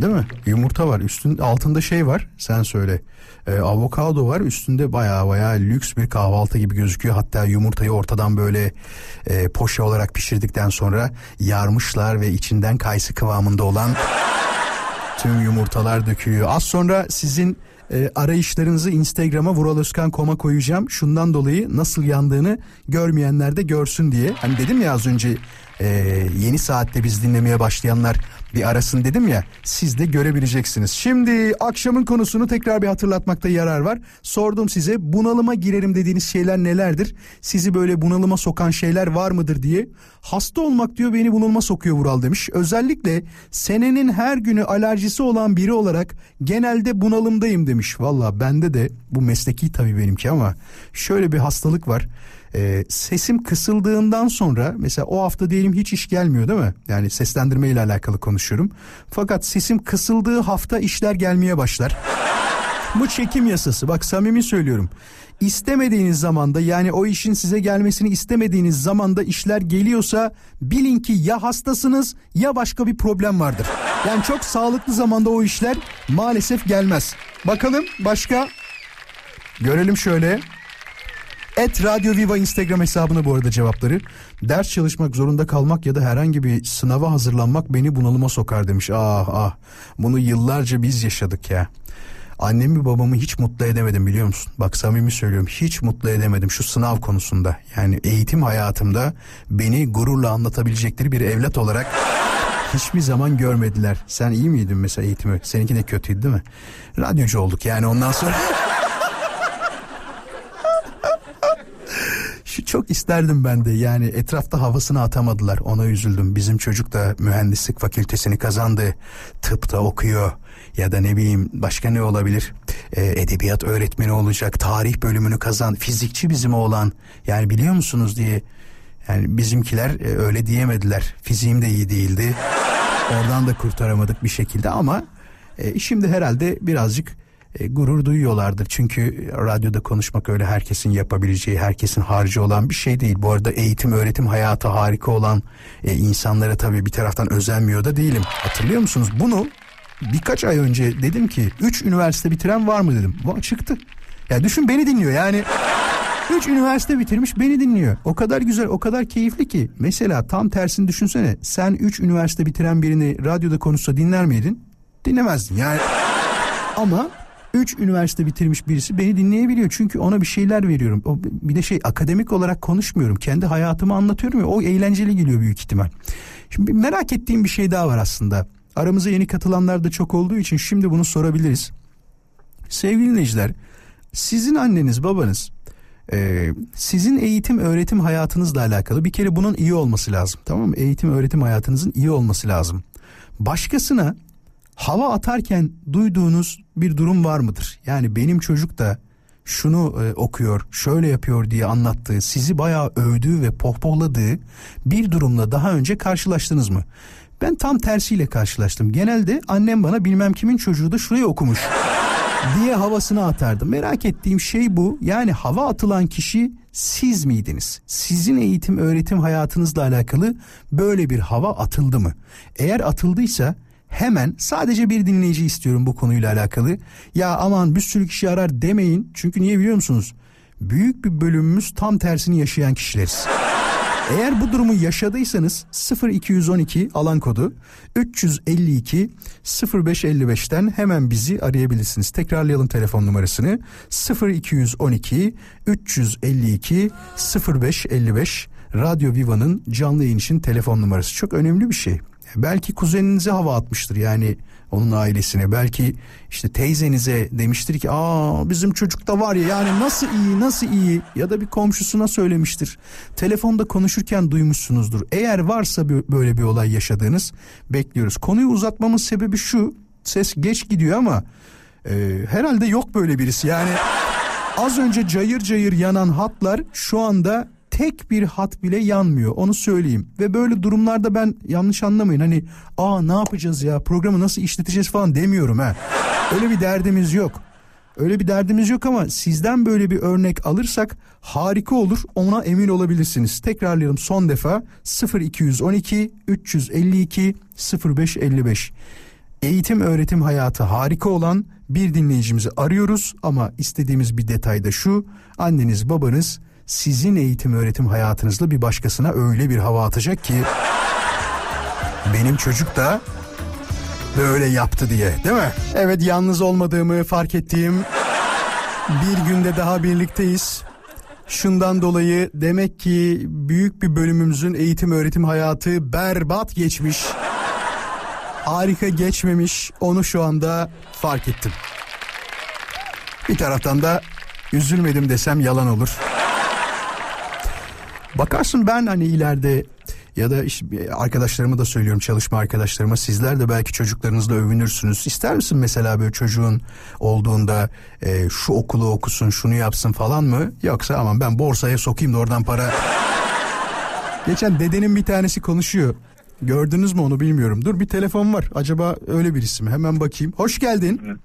Değil mi? Yumurta var. Üstün altında şey var. Sen söyle. Ee, avokado var. Üstünde baya baya lüks bir kahvaltı gibi gözüküyor. Hatta yumurtayı ortadan böyle e, poşe olarak pişirdikten sonra yarmışlar ve içinden kayısı kıvamında olan tüm yumurtalar dökülüyor. Az sonra sizin e, arayışlarınızı Instagram'a vuraloskan.com'a koyacağım. Şundan dolayı nasıl yandığını görmeyenler de görsün diye. Hani dedim ya az önce e, yeni saatte biz dinlemeye başlayanlar bir arasın dedim ya siz de görebileceksiniz. Şimdi akşamın konusunu tekrar bir hatırlatmakta yarar var. Sordum size bunalıma girerim dediğiniz şeyler nelerdir? Sizi böyle bunalıma sokan şeyler var mıdır diye. Hasta olmak diyor beni bunalıma sokuyor Vural demiş. Özellikle senenin her günü alerjisi olan biri olarak genelde bunalımdayım demiş. Valla bende de bu mesleki tabii benimki ama şöyle bir hastalık var. Ee, sesim kısıldığından sonra mesela o hafta diyelim hiç iş gelmiyor değil mi? Yani seslendirme ile alakalı konuşuyorum. Fakat sesim kısıldığı hafta işler gelmeye başlar. Bu çekim yasası bak samimi söylüyorum. İstemediğiniz zamanda yani o işin size gelmesini istemediğiniz zamanda işler geliyorsa bilin ki ya hastasınız ya başka bir problem vardır. Yani çok sağlıklı zamanda o işler maalesef gelmez. Bakalım başka görelim şöyle. Et Radyo Viva Instagram hesabına bu arada cevapları. Ders çalışmak zorunda kalmak ya da herhangi bir sınava hazırlanmak beni bunalıma sokar demiş. Ah ah bunu yıllarca biz yaşadık ya. Annemi babamı hiç mutlu edemedim biliyor musun? Bak samimi söylüyorum hiç mutlu edemedim şu sınav konusunda. Yani eğitim hayatımda beni gururla anlatabilecekleri bir evlat olarak hiçbir zaman görmediler. Sen iyi miydin mesela eğitimi? Seninki de kötüydü değil mi? Radyocu olduk yani ondan sonra... Şu çok isterdim ben de. Yani etrafta havasını atamadılar. Ona üzüldüm. Bizim çocuk da mühendislik fakültesini kazandı. Tıpta okuyor. Ya da ne bileyim başka ne olabilir? Ee, edebiyat öğretmeni olacak tarih bölümünü kazan fizikçi bizim oğlan. Yani biliyor musunuz diye. Yani bizimkiler e, öyle diyemediler. Fiziğim de iyi değildi. Oradan da kurtaramadık bir şekilde ama e, şimdi herhalde birazcık e, gurur duyuyorlardır. Çünkü radyoda konuşmak öyle herkesin yapabileceği, herkesin harcı olan bir şey değil. Bu arada eğitim, öğretim hayatı harika olan e, insanlara tabii bir taraftan özenmiyor da değilim. Hatırlıyor musunuz? Bunu birkaç ay önce dedim ki 3 üniversite bitiren var mı dedim. Va çıktı. Ya düşün beni dinliyor yani. 3 üniversite bitirmiş beni dinliyor. O kadar güzel, o kadar keyifli ki. Mesela tam tersini düşünsene. Sen 3 üniversite bitiren birini radyoda konuşsa dinler miydin? Dinlemezdin yani. Ama 3 üniversite bitirmiş birisi beni dinleyebiliyor. Çünkü ona bir şeyler veriyorum. O, bir de şey akademik olarak konuşmuyorum. Kendi hayatımı anlatıyorum ya o eğlenceli geliyor büyük ihtimal. Şimdi merak ettiğim bir şey daha var aslında. Aramıza yeni katılanlar da çok olduğu için şimdi bunu sorabiliriz. Sevgili dinleyiciler, sizin anneniz babanız e, sizin eğitim öğretim hayatınızla alakalı bir kere bunun iyi olması lazım. Tamam mı? Eğitim öğretim hayatınızın iyi olması lazım. Başkasına hava atarken duyduğunuz bir durum var mıdır? Yani benim çocuk da şunu e, okuyor, şöyle yapıyor diye anlattığı, sizi bayağı övdüğü ve pohpohladığı bir durumla daha önce karşılaştınız mı? Ben tam tersiyle karşılaştım. Genelde annem bana bilmem kimin çocuğu da şurayı okumuş diye havasını atardı. Merak ettiğim şey bu. Yani hava atılan kişi siz miydiniz? Sizin eğitim öğretim hayatınızla alakalı böyle bir hava atıldı mı? Eğer atıldıysa hemen sadece bir dinleyici istiyorum bu konuyla alakalı. Ya aman bir sürü kişi arar demeyin. Çünkü niye biliyor musunuz? Büyük bir bölümümüz tam tersini yaşayan kişileriz. Eğer bu durumu yaşadıysanız 0212 alan kodu 352 0555'ten hemen bizi arayabilirsiniz. Tekrarlayalım telefon numarasını 0212 352 0555 Radyo Viva'nın canlı yayın için telefon numarası çok önemli bir şey. Belki kuzeninize hava atmıştır yani onun ailesine. Belki işte teyzenize demiştir ki aa bizim çocuk da var ya yani nasıl iyi nasıl iyi ya da bir komşusuna söylemiştir. Telefonda konuşurken duymuşsunuzdur. Eğer varsa böyle bir olay yaşadığınız bekliyoruz. Konuyu uzatmamın sebebi şu ses geç gidiyor ama e, herhalde yok böyle birisi yani. Az önce cayır cayır yanan hatlar şu anda tek bir hat bile yanmıyor onu söyleyeyim. Ve böyle durumlarda ben yanlış anlamayın hani aa ne yapacağız ya programı nasıl işleteceğiz falan demiyorum ha. Öyle bir derdimiz yok. Öyle bir derdimiz yok ama sizden böyle bir örnek alırsak harika olur ona emin olabilirsiniz. Tekrarlayalım son defa 0212 352 0555. Eğitim öğretim hayatı harika olan bir dinleyicimizi arıyoruz ama istediğimiz bir detay da şu anneniz babanız sizin eğitim öğretim hayatınızla bir başkasına öyle bir hava atacak ki benim çocuk da böyle yaptı diye değil mi? Evet yalnız olmadığımı fark ettiğim bir günde daha birlikteyiz. Şundan dolayı demek ki büyük bir bölümümüzün eğitim öğretim hayatı berbat geçmiş. Harika geçmemiş. Onu şu anda fark ettim. Bir taraftan da üzülmedim desem yalan olur. Bakarsın ben hani ileride ya da işte arkadaşlarıma da söylüyorum çalışma arkadaşlarıma sizler de belki çocuklarınızla övünürsünüz. İster misin mesela böyle çocuğun olduğunda e, şu okulu okusun şunu yapsın falan mı? Yoksa aman ben borsaya sokayım da oradan para... Geçen dedenin bir tanesi konuşuyor. Gördünüz mü onu bilmiyorum. Dur bir telefon var. Acaba öyle birisi mi? Hemen bakayım. Hoş geldin.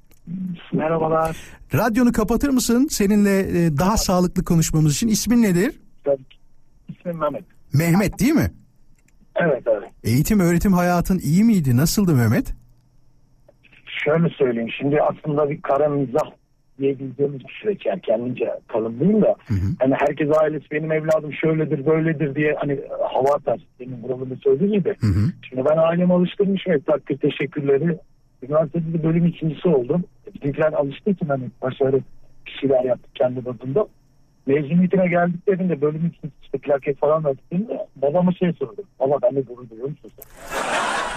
Merhabalar. Radyonu kapatır mısın? Seninle e, daha sağlıklı konuşmamız için. İsmin nedir? İsmim Mehmet. Mehmet değil mi? Evet evet. Eğitim öğretim hayatın iyi miydi? Nasıldı Mehmet? Şöyle söyleyeyim. Şimdi aslında bir kara mizah diyebileceğimiz bir süreç yani kendince tanımlayayım da hani herkes ailesi benim evladım şöyledir böyledir diye hani hava atar benim buramında söylediği gibi. Şimdi ben ailemi alıştırmışım hep takdir teşekkürleri. Üniversitede de bölüm ikincisi oldum. Bizimkiler alıştığı için hani başarı bir şeyler yaptık kendi bazımda. Mezuniyetine geldiklerinde bölüm ikincisi işte plaket falan verdiklerinde babama şey sordum. Baba ben de gurur duyuyor musun sen?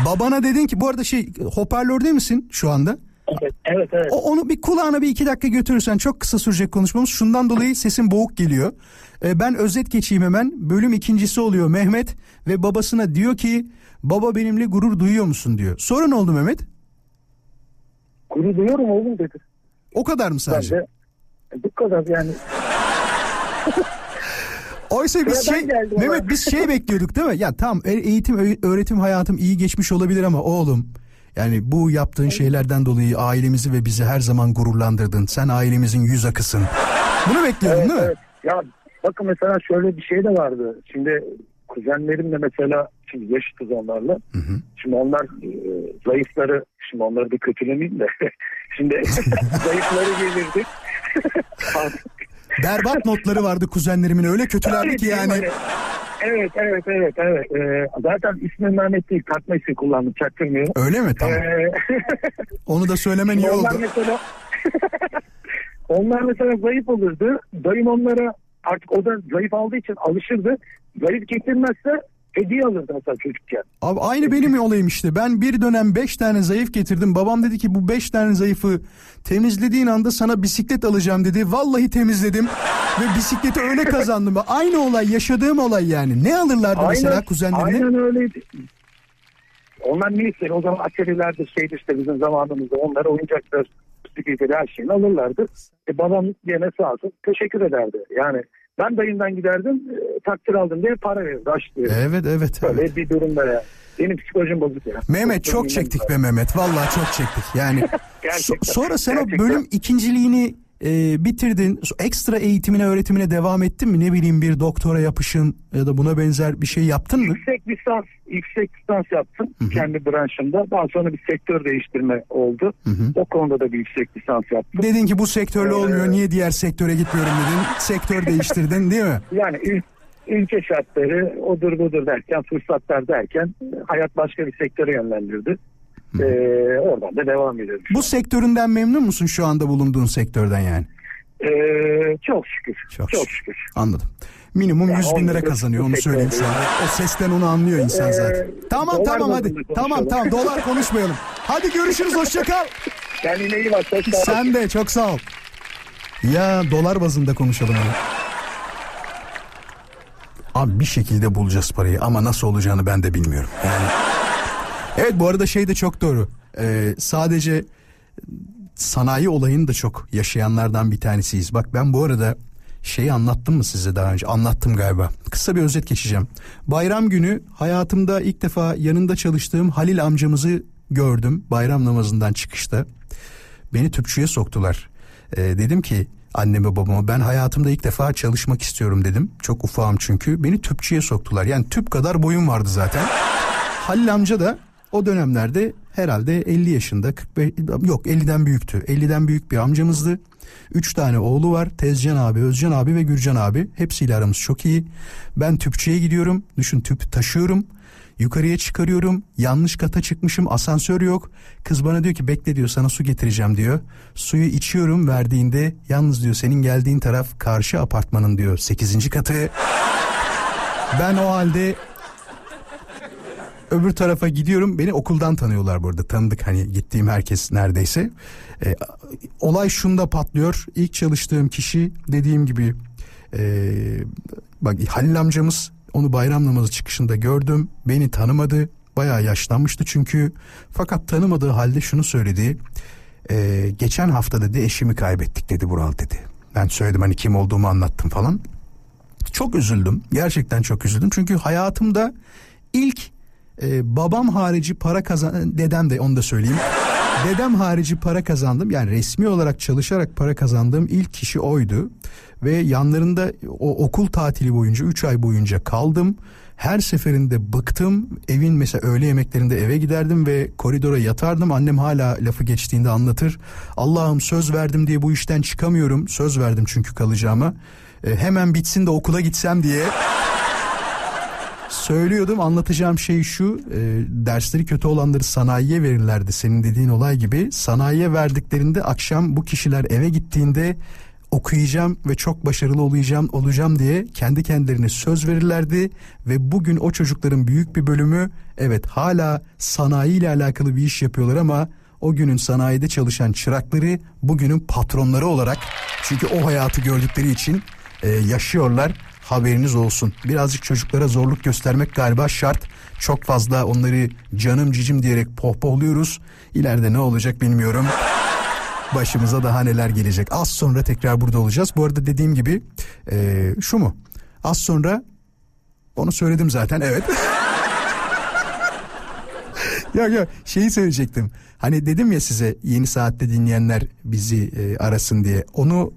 Babana dedin ki bu arada şey hoparlörde misin şu anda? Evet evet. evet. O, onu bir kulağına bir iki dakika götürürsen çok kısa sürecek konuşmamız. Şundan dolayı sesin boğuk geliyor. Ee, ben özet geçeyim hemen. Bölüm ikincisi oluyor Mehmet ve babasına diyor ki baba benimle gurur duyuyor musun diyor. Sonra ne oldu Mehmet? Gurur duyuyorum oğlum dedi. O kadar mı sadece? de bu kadar yani. Oysa biz şey. Mehmet biz şey bekliyorduk değil mi? Ya tamam e- eğitim öğretim hayatım iyi geçmiş olabilir ama oğlum yani bu yaptığın şeylerden dolayı ailemizi ve bizi her zaman gururlandırdın. Sen ailemizin yüz akısın. Bunu bekliyordun değil mi? Evet. Ya bakın mesela şöyle bir şey de vardı. Şimdi kuzenlerimle mesela şimdi yaşıtız onlarla. Şimdi onlar e, zayıfları şimdi onları da kötülemeyeyim de şimdi zayıfları gelirdik. Berbat notları vardı kuzenlerimin öyle kötülerdi ki yani. Evet evet evet evet. Ee, zaten ismi Mehmet değil takma isim kullandım çaktırmıyorum. Öyle mi? Tamam. Ee, Onu da söylemen iyi onlar oldu. mesela onlar mesela zayıf olurdu. Dayım onlara artık o da zayıf aldığı için alışırdı. Zayıf getirmezse hediye alırdı mesela çocukken. Abi aynı benim olayım işte. Ben bir dönem 5 tane zayıf getirdim. Babam dedi ki bu 5 tane zayıfı temizlediğin anda sana bisiklet alacağım dedi. Vallahi temizledim ve bisikleti öyle kazandım. Aynı olay yaşadığım olay yani. Ne alırlardı mesela kuzenlerine? Aynen öyleydi. Onlar ne ister? O zaman atölyelerde şeydi işte bizim zamanımızda onlara oyuncaklar, bisikletleri her şeyini alırlardı. E babam gene sağ olsun teşekkür ederdi. Yani ben dayımdan giderdim e, takdir aldım diye para verirdi. Aç diye. Evet evet. Böyle evet. bir durumda ya. Benim psikolojim bozuk ya. Mehmet çok çektik be Mehmet. Vallahi çok çektik. Yani so- sonra sen o Gerçekten. bölüm ikinciliğini e, bitirdin. Ekstra eğitimine öğretimine devam ettin mi? Ne bileyim bir doktora yapışın ya da buna benzer bir şey yaptın mı? Yüksek lisans, yüksek lisans yaptım kendi branşımda. Daha sonra bir sektör değiştirme oldu. O konuda da bir yüksek lisans yaptım. Dedin ki bu sektörle olmuyor Ee, niye diğer sektöre gitmiyorum dedin. Sektör değiştirdin değil mi? Yani ül- ülke şartları odur budur derken fırsatlar derken hayat başka bir sektöre yönlendirdi. Ee, oradan da devam ediyorum. Bu sektöründen memnun musun şu anda bulunduğun sektörden yani? Ee, çok şükür. Çok Çok, şükür. şükür. Anladım. Minimum Yani 100 bin lira kazanıyor onu söyleyeyim sana. O sesten onu anlıyor insan Ee, zaten. Tamam dolar tamam hadi. Tamam tamam dolar konuşmayalım. Hadi görüşürüz hoşça kal. Kendine iyi bak. Hoş geldin. Sen de çok sağ ol. Ya dolar bazında konuşalım onu. Abi bir şekilde bulacağız parayı ama nasıl olacağını ben de bilmiyorum. Yani Evet bu arada şey de çok doğru. Ee, sadece sanayi olayını da çok yaşayanlardan bir tanesiyiz. Bak ben bu arada şeyi anlattım mı size daha önce? Anlattım galiba. Kısa bir özet geçeceğim. Bayram günü hayatımda ilk defa yanında çalıştığım Halil amcamızı gördüm bayram namazından çıkışta. Beni tüpçüye soktular. Ee, dedim ki anneme babama ben hayatımda ilk defa çalışmak istiyorum dedim. Çok ufağım çünkü. Beni tüpçüye soktular. Yani tüp kadar boyum vardı zaten. Halil amca da o dönemlerde herhalde 50 yaşında 45 yok 50'den büyüktü. 50'den büyük bir amcamızdı. Üç tane oğlu var. Tezcan abi, Özcan abi ve Gürcan abi. Hepsiyle aramız çok iyi. Ben tüpçüye gidiyorum. Düşün tüp taşıyorum. Yukarıya çıkarıyorum. Yanlış kata çıkmışım. Asansör yok. Kız bana diyor ki bekle diyor sana su getireceğim diyor. Suyu içiyorum verdiğinde yalnız diyor senin geldiğin taraf karşı apartmanın diyor 8. katı. Ben o halde öbür tarafa gidiyorum. Beni okuldan tanıyorlar burada. Tanıdık hani gittiğim herkes neredeyse. E, olay şunda patlıyor. İlk çalıştığım kişi dediğim gibi e, bak Halil amcamız onu bayram namazı çıkışında gördüm. Beni tanımadı. Bayağı yaşlanmıştı çünkü. Fakat tanımadığı halde şunu söyledi. E, geçen hafta dedi eşimi kaybettik dedi Vural dedi. Ben söyledim hani kim olduğumu anlattım falan. Çok üzüldüm. Gerçekten çok üzüldüm. Çünkü hayatımda ilk e, babam harici para kazan dedem de onu da söyleyeyim. Dedem harici para kazandım. Yani resmi olarak çalışarak para kazandığım ilk kişi oydu. Ve yanlarında o okul tatili boyunca 3 ay boyunca kaldım. Her seferinde bıktım. Evin mesela öğle yemeklerinde eve giderdim ve koridora yatardım. Annem hala lafı geçtiğinde anlatır. Allah'ım söz verdim diye bu işten çıkamıyorum. Söz verdim çünkü kalacağıma. E, hemen bitsin de okula gitsem diye söylüyordum anlatacağım şey şu e, dersleri kötü olanları sanayiye verirlerdi senin dediğin olay gibi. Sanayiye verdiklerinde akşam bu kişiler eve gittiğinde okuyacağım ve çok başarılı olacağım olacağım diye kendi kendilerine söz verirlerdi. Ve bugün o çocukların büyük bir bölümü evet hala sanayi ile alakalı bir iş yapıyorlar ama o günün sanayide çalışan çırakları bugünün patronları olarak çünkü o hayatı gördükleri için e, yaşıyorlar haberiniz olsun. Birazcık çocuklara zorluk göstermek galiba şart. Çok fazla onları canım cicim diyerek pohpohluyoruz. İleride ne olacak bilmiyorum. Başımıza daha neler gelecek. Az sonra tekrar burada olacağız. Bu arada dediğim gibi e, şu mu? Az sonra onu söyledim zaten evet. ya ya şeyi söyleyecektim. Hani dedim ya size yeni saatte dinleyenler bizi e, arasın diye. Onu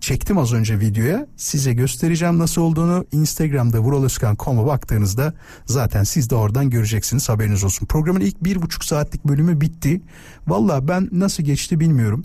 çektim az önce videoya. Size göstereceğim nasıl olduğunu. Instagram'da vuraloskan.com'a baktığınızda zaten siz de oradan göreceksiniz haberiniz olsun. Programın ilk bir buçuk saatlik bölümü bitti. Valla ben nasıl geçti bilmiyorum.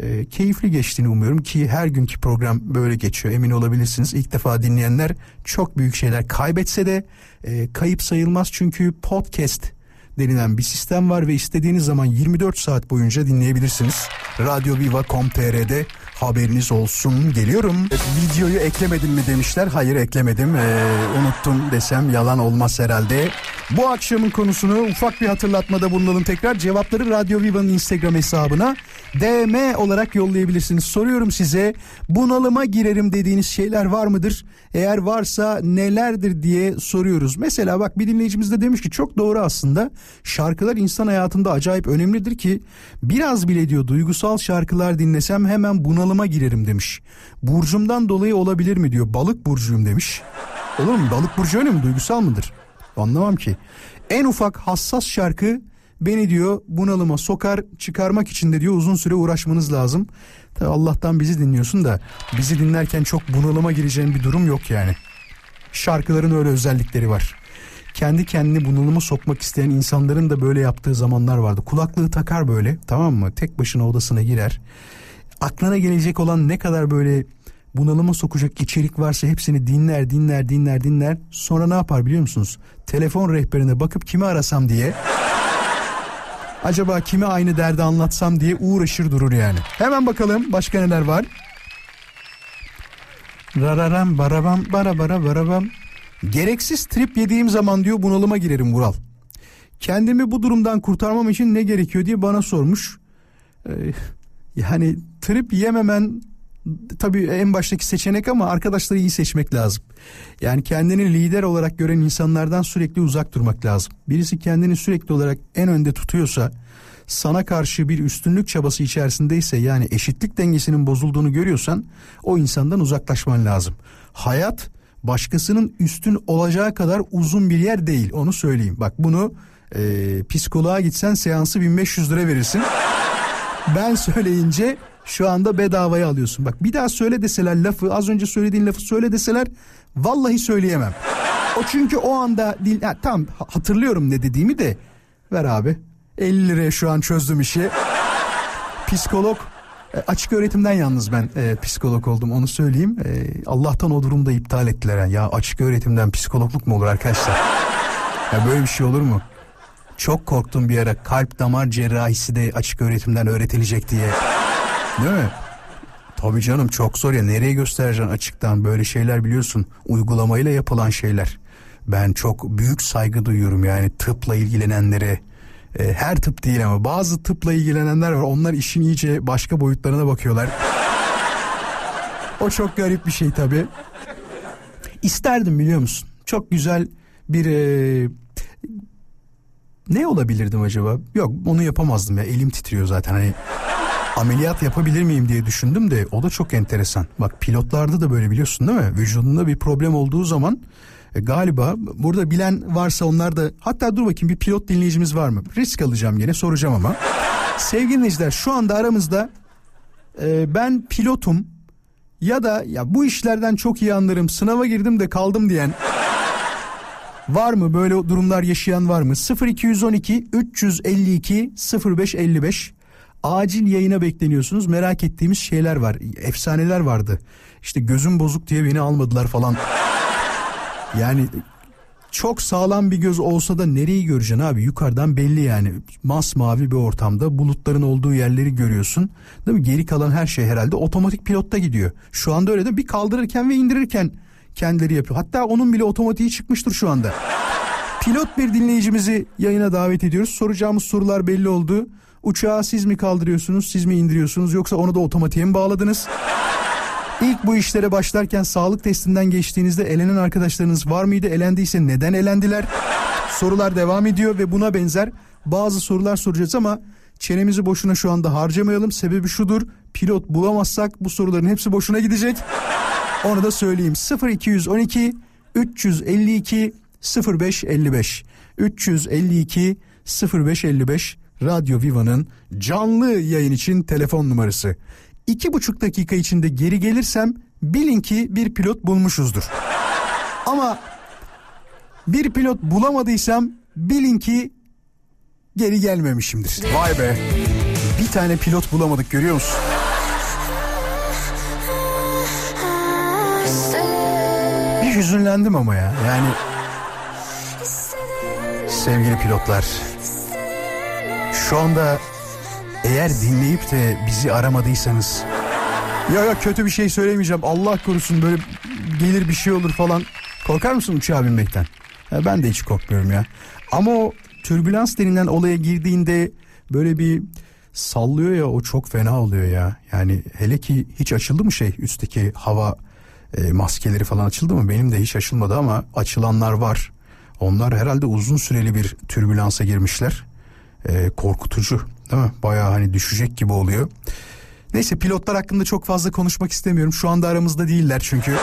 E, keyifli geçtiğini umuyorum ki her günkü program böyle geçiyor emin olabilirsiniz. İlk defa dinleyenler çok büyük şeyler kaybetse de e, kayıp sayılmaz çünkü podcast denilen bir sistem var ve istediğiniz zaman 24 saat boyunca dinleyebilirsiniz. Radyoviva.com.tr'de haberiniz olsun. Geliyorum. Videoyu eklemedin mi demişler. Hayır eklemedim. Ee, unuttum desem yalan olmaz herhalde. Bu akşamın konusunu ufak bir hatırlatmada bulunalım tekrar. Cevapları Radyo Viva'nın Instagram hesabına DM olarak yollayabilirsiniz. Soruyorum size bunalıma girerim dediğiniz şeyler var mıdır? Eğer varsa nelerdir diye soruyoruz. Mesela bak bir dinleyicimiz de demiş ki çok doğru aslında. Şarkılar insan hayatında acayip önemlidir ki biraz bile diyor duygusal şarkılar dinlesem hemen bunalıma girerim demiş. Burcumdan dolayı olabilir mi diyor. Balık burcuyum demiş. Olur mu? Balık burcu öyle mi? Duygusal mıdır? Anlamam ki. En ufak hassas şarkı beni diyor bunalıma sokar çıkarmak için de diyor uzun süre uğraşmanız lazım. Tabi Allah'tan bizi dinliyorsun da bizi dinlerken çok bunalıma gireceğin bir durum yok yani. Şarkıların öyle özellikleri var. Kendi kendini bunalıma sokmak isteyen insanların da böyle yaptığı zamanlar vardı. Kulaklığı takar böyle tamam mı? Tek başına odasına girer. Aklına gelecek olan ne kadar böyle bunalıma sokacak içerik varsa hepsini dinler dinler dinler dinler. Sonra ne yapar biliyor musunuz? Telefon rehberine bakıp kimi arasam diye acaba kime aynı derdi anlatsam diye uğraşır durur yani. Hemen bakalım başka neler var. Rararam barabam bara bara barabam. Gereksiz trip yediğim zaman diyor bunalıma girerim Vural. Kendimi bu durumdan kurtarmam için ne gerekiyor diye bana sormuş. Ee, yani trip yememen tabii en baştaki seçenek ama arkadaşları iyi seçmek lazım. Yani kendini lider olarak gören insanlardan sürekli uzak durmak lazım. Birisi kendini sürekli olarak en önde tutuyorsa sana karşı bir üstünlük çabası içerisindeyse yani eşitlik dengesinin bozulduğunu görüyorsan o insandan uzaklaşman lazım. Hayat başkasının üstün olacağı kadar uzun bir yer değil onu söyleyeyim. Bak bunu e, psikoloğa gitsen seansı 1500 lira verirsin. Ben söyleyince şu anda bedavaya alıyorsun. Bak bir daha söyle deseler lafı az önce söylediğin lafı söyle deseler vallahi söyleyemem. O çünkü o anda dil ha, tam hatırlıyorum ne dediğimi de ver abi 50 liraya şu an çözdüm işi. Psikolog e, açık öğretimden yalnız ben e, psikolog oldum onu söyleyeyim. E, Allah'tan o durumda iptal ettiler. Ya açık öğretimden psikologluk mu olur arkadaşlar? Ya böyle bir şey olur mu? Çok korktum bir ara kalp damar cerrahisi de açık öğretimden öğretilecek diye. Değil mi? Tabii canım çok zor ya nereye göstereceksin açıktan böyle şeyler biliyorsun uygulamayla yapılan şeyler. Ben çok büyük saygı duyuyorum yani tıpla ilgilenenlere. E, her tıp değil ama bazı tıpla ilgilenenler var onlar işin iyice başka boyutlarına bakıyorlar. o çok garip bir şey tabii. İsterdim biliyor musun? Çok güzel bir e, ne olabilirdim acaba? Yok onu yapamazdım ya elim titriyor zaten hani ameliyat yapabilir miyim diye düşündüm de o da çok enteresan. Bak pilotlarda da böyle biliyorsun değil mi? Vücudunda bir problem olduğu zaman e, galiba burada bilen varsa onlar da hatta dur bakayım bir pilot dinleyicimiz var mı? Risk alacağım gene soracağım ama. Sevgili dinleyiciler şu anda aramızda e, ben pilotum ya da ya bu işlerden çok iyi anlarım sınava girdim de kaldım diyen Var mı böyle durumlar yaşayan var mı? 0212 352 0555 acil yayına bekleniyorsunuz. Merak ettiğimiz şeyler var. Efsaneler vardı. İşte gözüm bozuk diye beni almadılar falan. Yani çok sağlam bir göz olsa da nereyi göreceksin abi? Yukarıdan belli yani. Masmavi bir ortamda bulutların olduğu yerleri görüyorsun. Değil mi? Geri kalan her şey herhalde otomatik pilotta gidiyor. Şu anda öyle de bir kaldırırken ve indirirken kendileri yapıyor. Hatta onun bile otomatiği çıkmıştır şu anda. Pilot bir dinleyicimizi yayına davet ediyoruz. Soracağımız sorular belli oldu. Uçağı siz mi kaldırıyorsunuz, siz mi indiriyorsunuz yoksa onu da otomatiğe mi bağladınız? İlk bu işlere başlarken sağlık testinden geçtiğinizde elenen arkadaşlarınız var mıydı? Elendiyse neden elendiler? Sorular devam ediyor ve buna benzer bazı sorular soracağız ama çenemizi boşuna şu anda harcamayalım. Sebebi şudur. Pilot bulamazsak bu soruların hepsi boşuna gidecek. Onu da söyleyeyim. 0212 352 0555 352 0555 Radyo Viva'nın canlı yayın için telefon numarası. İki buçuk dakika içinde geri gelirsem bilin ki bir pilot bulmuşuzdur. Ama bir pilot bulamadıysam bilin ki geri gelmemişimdir. Vay be. Bir tane pilot bulamadık görüyor musun? Bir hüzünlendim ama ya. Yani sevgili pilotlar. Şu anda eğer dinleyip de bizi aramadıysanız ya ya kötü bir şey söylemeyeceğim. Allah korusun böyle gelir bir şey olur falan. Korkar mısın uçağa binmekten? Ya ben de hiç korkmuyorum ya. Ama o türbülans denilen olaya girdiğinde böyle bir sallıyor ya o çok fena oluyor ya. Yani hele ki hiç açıldı mı şey üstteki hava e, maskeleri falan açıldı mı? Benim de hiç açılmadı ama açılanlar var. Onlar herhalde uzun süreli bir türbülansa girmişler. E, korkutucu değil mi? Bayağı hani düşecek gibi oluyor. Neyse pilotlar hakkında çok fazla konuşmak istemiyorum. Şu anda aramızda değiller çünkü.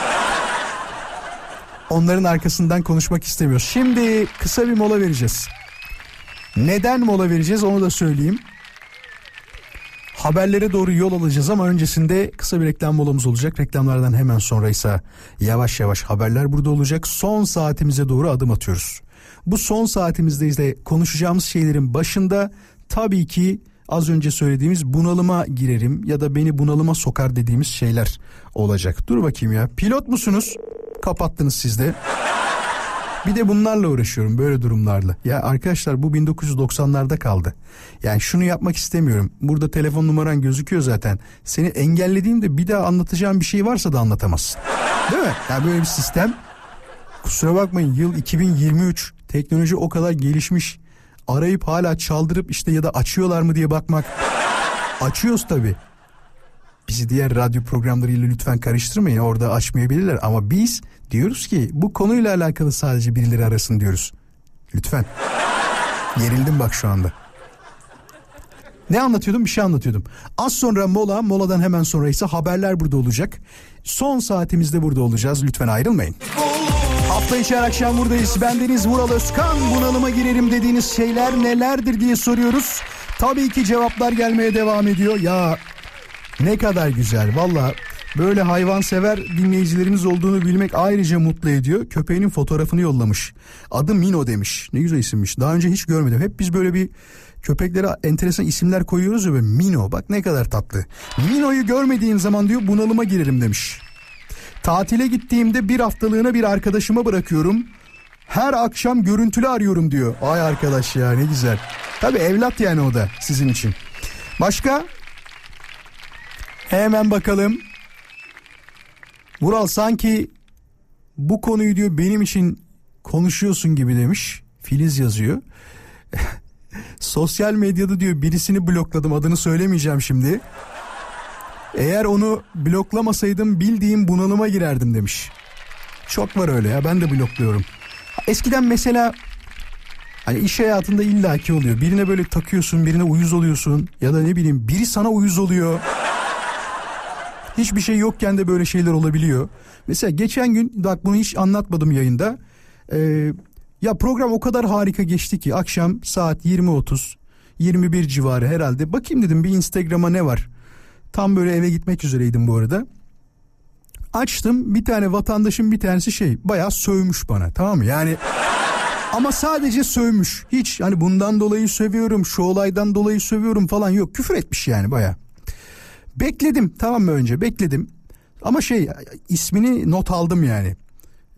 Onların arkasından konuşmak istemiyoruz. Şimdi kısa bir mola vereceğiz. Neden mola vereceğiz onu da söyleyeyim. Haberlere doğru yol alacağız ama öncesinde kısa bir reklam molamız olacak. Reklamlardan hemen sonra ise yavaş yavaş haberler burada olacak. Son saatimize doğru adım atıyoruz. Bu son saatimizde de konuşacağımız şeylerin başında tabii ki az önce söylediğimiz bunalıma girerim ya da beni bunalıma sokar dediğimiz şeyler olacak. Dur bakayım ya. Pilot musunuz? Kapattınız siz de. Bir de bunlarla uğraşıyorum böyle durumlarla. Ya arkadaşlar bu 1990'larda kaldı. Yani şunu yapmak istemiyorum. Burada telefon numaran gözüküyor zaten. Seni engellediğimde bir daha anlatacağım bir şey varsa da anlatamazsın. Değil mi? Yani böyle bir sistem. Kusura bakmayın yıl 2023. Teknoloji o kadar gelişmiş. Arayıp hala çaldırıp işte ya da açıyorlar mı diye bakmak. Açıyoruz tabii. Bizi diğer radyo programlarıyla lütfen karıştırmayın. Orada açmayabilirler ama biz diyoruz ki bu konuyla alakalı sadece birileri arasın diyoruz. Lütfen. Gerildim bak şu anda. Ne anlatıyordum? Bir şey anlatıyordum. Az sonra mola, moladan hemen sonra ise haberler burada olacak. Son saatimizde burada olacağız. Lütfen ayrılmayın. Hafta içi her akşam buradayız. Ben Deniz Vural Özkan. Bunalıma girerim dediğiniz şeyler nelerdir diye soruyoruz. Tabii ki cevaplar gelmeye devam ediyor. Ya ne kadar güzel valla böyle hayvansever dinleyicilerimiz olduğunu bilmek ayrıca mutlu ediyor. Köpeğinin fotoğrafını yollamış. Adı Mino demiş. Ne güzel isimmiş. Daha önce hiç görmedim. Hep biz böyle bir köpeklere enteresan isimler koyuyoruz ya böyle Mino bak ne kadar tatlı. Mino'yu görmediğim zaman diyor bunalıma girerim demiş. Tatile gittiğimde bir haftalığına bir arkadaşıma bırakıyorum. Her akşam görüntülü arıyorum diyor. Ay arkadaş ya ne güzel. Tabi evlat yani o da sizin için. Başka? Hemen bakalım. Vural sanki bu konuyu diyor benim için konuşuyorsun gibi demiş. Filiz yazıyor. Sosyal medyada diyor birisini blokladım adını söylemeyeceğim şimdi. Eğer onu bloklamasaydım bildiğim bunalıma girerdim demiş. Çok var öyle ya ben de blokluyorum. Eskiden mesela hani iş hayatında illaki oluyor. Birine böyle takıyorsun birine uyuz oluyorsun ya da ne bileyim biri sana uyuz oluyor. Hiçbir şey yokken de böyle şeyler olabiliyor. Mesela geçen gün bak bunu hiç anlatmadım yayında. Ee, ya program o kadar harika geçti ki akşam saat 20.30 21 civarı herhalde. Bakayım dedim bir Instagram'a ne var. Tam böyle eve gitmek üzereydim bu arada. Açtım bir tane vatandaşın bir tanesi şey bayağı sövmüş bana tamam mı? Yani ama sadece sövmüş. Hiç hani bundan dolayı sövüyorum, şu olaydan dolayı sövüyorum falan yok. Küfür etmiş yani bayağı. Bekledim tamam mı önce bekledim. Ama şey ismini not aldım yani.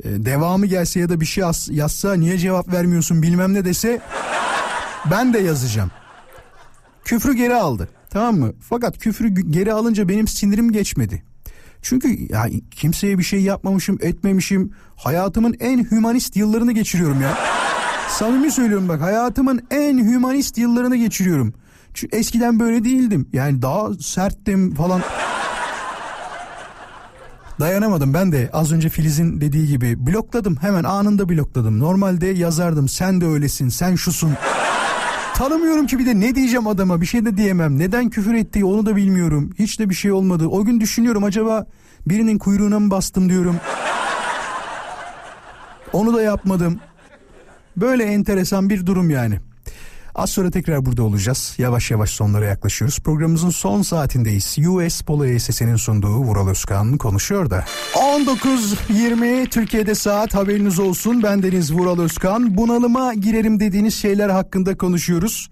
Ee, devamı gelse ya da bir şey yaz- yazsa niye cevap vermiyorsun bilmem ne dese ben de yazacağım. Küfrü geri aldı. Tamam mı? Fakat küfrü geri alınca benim sinirim geçmedi. Çünkü ya kimseye bir şey yapmamışım, etmemişim. Hayatımın en hümanist yıllarını geçiriyorum ya. Samimi söylüyorum bak hayatımın en hümanist yıllarını geçiriyorum. Çünkü eskiden böyle değildim. Yani daha serttim falan. Dayanamadım ben de az önce Filiz'in dediği gibi blokladım hemen anında blokladım. Normalde yazardım sen de öylesin sen şusun. Tanımıyorum ki bir de ne diyeceğim adama bir şey de diyemem. Neden küfür ettiği onu da bilmiyorum. Hiç de bir şey olmadı. O gün düşünüyorum acaba birinin kuyruğuna mı bastım diyorum. Onu da yapmadım. Böyle enteresan bir durum yani. Az sonra tekrar burada olacağız. Yavaş yavaş sonlara yaklaşıyoruz. Programımızın son saatindeyiz. US Polo ESS'nin sunduğu Vural Özkan konuşuyor da. 19.20 Türkiye'de saat haberiniz olsun. Ben Deniz Vural Özkan. Bunalıma girerim dediğiniz şeyler hakkında konuşuyoruz.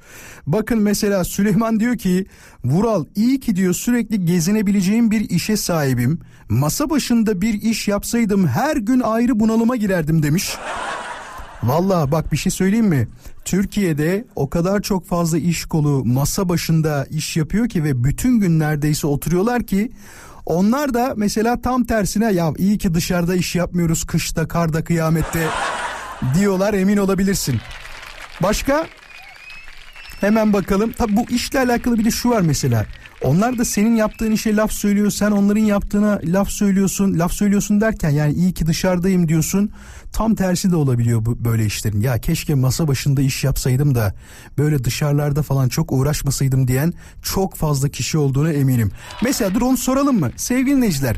Bakın mesela Süleyman diyor ki Vural iyi ki diyor sürekli gezinebileceğim bir işe sahibim. Masa başında bir iş yapsaydım her gün ayrı bunalıma girerdim demiş. Valla bak bir şey söyleyeyim mi? Türkiye'de o kadar çok fazla iş kolu masa başında iş yapıyor ki ve bütün gün neredeyse oturuyorlar ki onlar da mesela tam tersine ya iyi ki dışarıda iş yapmıyoruz kışta karda kıyamette diyorlar emin olabilirsin. Başka? Hemen bakalım. Tabi bu işle alakalı bir de şu var mesela. Onlar da senin yaptığın işe laf söylüyor. Sen onların yaptığına laf söylüyorsun. Laf söylüyorsun derken yani iyi ki dışarıdayım diyorsun. Tam tersi de olabiliyor bu böyle işlerin. Ya keşke masa başında iş yapsaydım da böyle dışarılarda falan çok uğraşmasaydım diyen çok fazla kişi olduğunu eminim. Mesela dur onu soralım mı? Sevgili dinleyiciler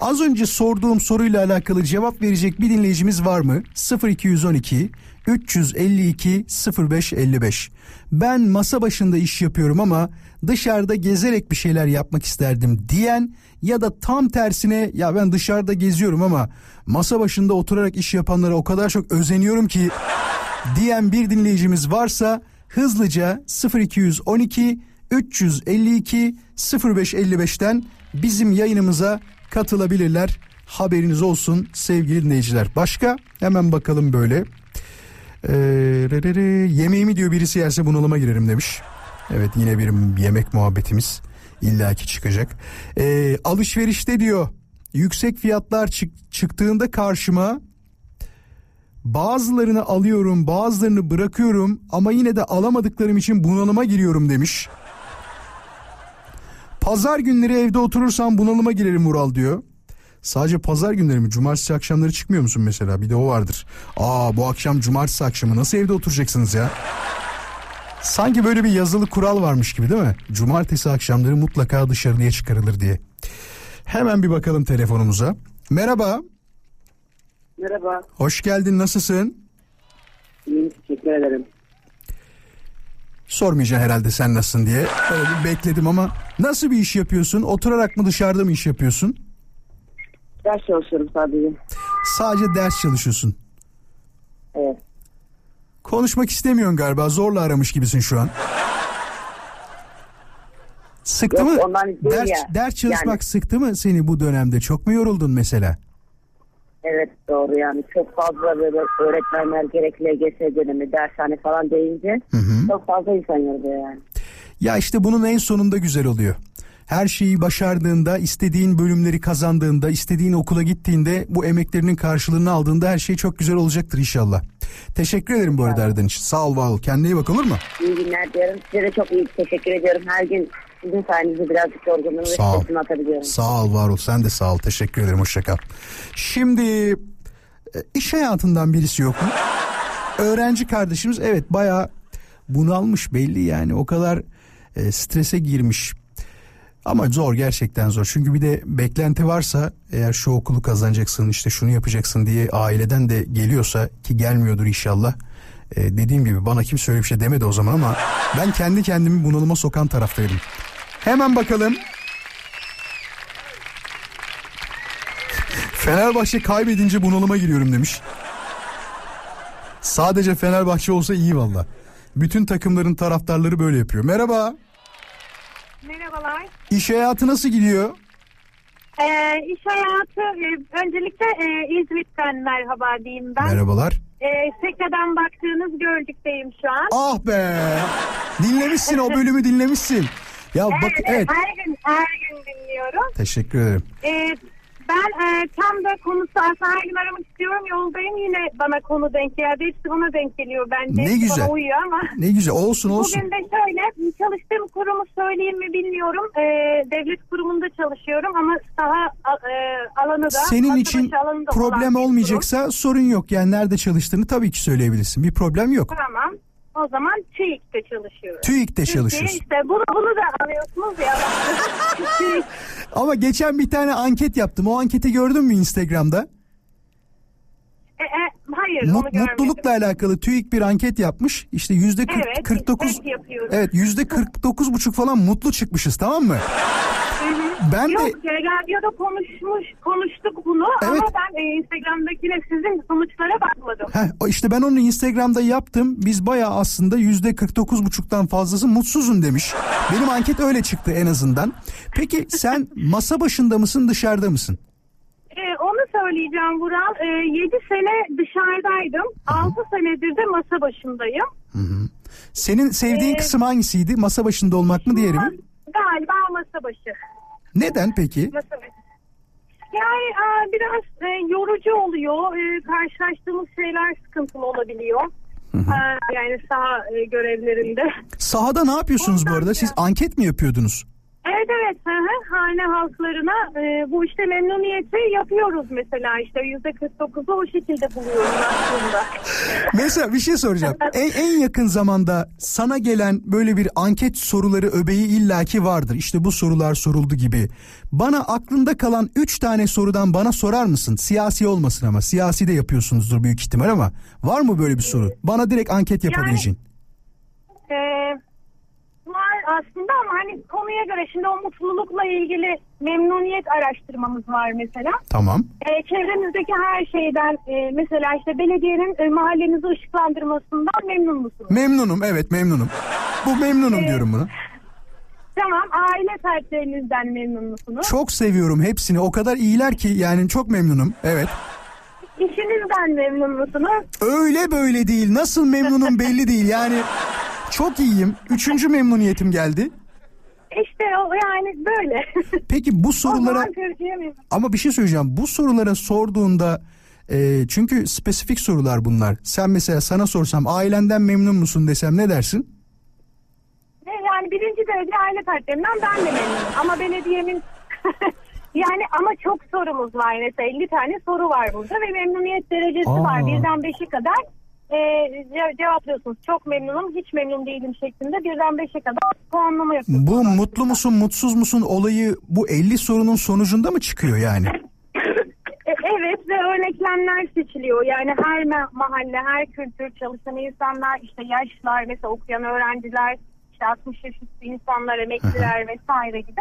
Az önce sorduğum soruyla alakalı cevap verecek bir dinleyicimiz var mı? 0212 352 0555. Ben masa başında iş yapıyorum ama dışarıda gezerek bir şeyler yapmak isterdim diyen ya da tam tersine ya ben dışarıda geziyorum ama masa başında oturarak iş yapanlara o kadar çok özeniyorum ki diyen bir dinleyicimiz varsa hızlıca 0212 352 0555'ten bizim yayınımıza katılabilirler. Haberiniz olsun sevgili dinleyiciler. Başka hemen bakalım böyle. Ee, re re yemeğimi diyor birisi yerse bunalıma girerim demiş. Evet yine bir yemek muhabbetimiz illaki çıkacak. Ee, alışverişte diyor yüksek fiyatlar çık- çıktığında karşıma bazılarını alıyorum bazılarını bırakıyorum ama yine de alamadıklarım için bunalıma giriyorum demiş. Pazar günleri evde oturursam bunalıma girerim Ural diyor. Sadece pazar günleri mi? Cumartesi akşamları çıkmıyor musun mesela? Bir de o vardır. Aa bu akşam cumartesi akşamı nasıl evde oturacaksınız ya? Sanki böyle bir yazılı kural varmış gibi değil mi? Cumartesi akşamları mutlaka dışarıya çıkarılır diye. Hemen bir bakalım telefonumuza. Merhaba, Merhaba. hoş geldin, nasılsın? İyiyim teşekkür ederim. Sormayacaksın herhalde sen nasılsın diye. Öyle bir bekledim ama nasıl bir iş yapıyorsun? Oturarak mı dışarıda mı iş yapıyorsun? Ders çalışıyorum sadece. Sadece ders çalışıyorsun. Evet. Konuşmak istemiyorsun galiba. Zorla aramış gibisin şu an. Sıktı Yok, mı? Ders, ya. ders çalışmak Yani- sıktı mı seni bu dönemde? Çok mu yoruldun mesela? Evet doğru yani çok fazla böyle öğretmenler gerek LGS dönemi dershane falan deyince çok fazla insan yoruluyor yani. Ya işte bunun en sonunda güzel oluyor. Her şeyi başardığında, istediğin bölümleri kazandığında, istediğin okula gittiğinde bu emeklerinin karşılığını aldığında her şey çok güzel olacaktır inşallah. Teşekkür ederim bu arada Erden için. Sağ ol, var ol. Kendine iyi bak olur mu? İyi günler diyorum. Size de çok iyi teşekkür ediyorum. Her gün sizin sayenizde birazcık yorgunluğumu Sağ ol. atabiliyorum. Sağ ol, var ol. Sen de sağ ol. Teşekkür ederim. Hoşça kal. Şimdi e, iş hayatından birisi yok mu? Öğrenci kardeşimiz evet bayağı bunalmış belli yani. O kadar e, strese girmiş. Ama zor gerçekten zor. Çünkü bir de beklenti varsa eğer şu okulu kazanacaksın işte şunu yapacaksın diye aileden de geliyorsa ki gelmiyordur inşallah. E, dediğim gibi bana kimse öyle bir şey demedi o zaman ama ben kendi kendimi bunalıma sokan taraftaydım. Hemen bakalım. Fenerbahçe kaybedince bunalıma giriyorum demiş. Sadece Fenerbahçe olsa iyi valla. Bütün takımların taraftarları böyle yapıyor. Merhaba. Merhabalar. İş hayatı nasıl gidiyor? Ee, iş hayatı e, öncelikle e, İzmit'ten merhaba diyeyim ben. Merhabalar. E, Sekre'den baktığınız Gölcük'teyim şu an. Ah be. Dinlemişsin o bölümü dinlemişsin. Ya bak Evet, evet. Her gün her gün dinliyorum. Teşekkür ederim. E, ben e, tam da konusu gün aramak istiyorum. Yoldayım yine bana konu denk geldi. Hepsi bana denk geliyor bence. Ne güzel. Bana uyuyor ama. Ne güzel olsun olsun. Bugün de şöyle çalıştığım kurumu söyleyeyim mi bilmiyorum. E, devlet kurumunda çalışıyorum ama saha e, alanı da. Senin için alanı da problem bir kurum. olmayacaksa sorun yok. Yani nerede çalıştığını tabii ki söyleyebilirsin. Bir problem yok. Tamam. O zaman TÜİK'te çalışıyorum. TÜİK'te çalışıyorsun. işte bunu, bunu da anlıyorsunuz ya. Ama geçen bir tane anket yaptım. O anketi gördün mü Instagram'da? E, e, hayır Mut- onu görmedim. mutlulukla alakalı TÜİK bir anket yapmış. İşte yüzde kırk- Evet, 49 biz yapıyoruz. Evet yüzde 49 buçuk falan mutlu çıkmışız tamam mı? Ben Yok de radyoda konuşmuş konuştuk bunu Evet. ama ben e, Instagram'dakine sizin sonuçlara bakmadım. Heh, o işte ben onu Instagram'da yaptım. Biz bayağı aslında yüzde 49 buçuktan fazlası mutsuzun demiş. Benim anket öyle çıktı en azından. Peki sen masa başında mısın dışarıda mısın? E, onu söyleyeceğim Vural. E, 7 sene dışarıdaydım. 6 senedir de masa başındayım. Senin sevdiğin Ee, kısım hangisiydi? Masa başında olmak mı diğeri mi? Galiba masa başı. Neden peki? Masa başı. Yani e, biraz e, yorucu oluyor. E, karşılaştığımız şeyler sıkıntılı olabiliyor. E, yani saha e, görevlerinde. Sahada ne yapıyorsunuz bu Ondan arada? Siz ya. anket mi yapıyordunuz? Evet evet hı hı. hane halklarına e, bu işte memnuniyeti yapıyoruz mesela işte yüzde 49'u o şekilde buluyoruz aslında. Mesela bir şey soracağım. En, en yakın zamanda sana gelen böyle bir anket soruları öbeği illaki vardır. İşte bu sorular soruldu gibi. Bana aklında kalan 3 tane sorudan bana sorar mısın? Siyasi olmasın ama. Siyasi de yapıyorsunuzdur büyük ihtimal ama. Var mı böyle bir soru? Bana direkt anket yapabileceğin. Var aslında ama hani konuya göre şimdi o mutlulukla ilgili memnuniyet araştırmamız var mesela. Tamam. E, çevremizdeki her şeyden e, mesela işte belediyenin e, mahallenizi ışıklandırmasından memnun musunuz? Memnunum evet memnunum. Bu memnunum Ee, diyorum buna. tamam aile fertlerinizden memnun musunuz? Çok seviyorum hepsini. O kadar iyiler ki yani çok memnunum. Evet. İşinizden memnun musunuz? Öyle böyle değil. Nasıl memnunum belli değil. Yani çok iyiyim. Üçüncü memnuniyetim geldi. İşte o yani böyle. Peki bu sorulara ama bir şey söyleyeceğim. Bu sorulara sorduğunda e, çünkü spesifik sorular bunlar. Sen mesela sana sorsam ailenden memnun musun desem ne dersin? Yani birinci derece aile fertlerinden ben de memnunum. Ama belediyemin yani ama çok sorumuz var. Mesela 50 tane soru var burada ve memnuniyet derecesi Aa. var. Birden beşe kadar e, ce- cevaplıyorsunuz. Çok memnunum, hiç memnun değilim şeklinde birden beşe kadar puanlama yapıyorsunuz. Bu mutlu musun mutsuz musun olayı bu 50 sorunun sonucunda mı çıkıyor yani? E, Evet ve örneklemler seçiliyor. Yani her ma- mahalle, her kültür çalışan insanlar, işte yaşlılar, mesela okuyan öğrenciler, işte 60 yaş üstü insanlar, emekliler vesaire gibi.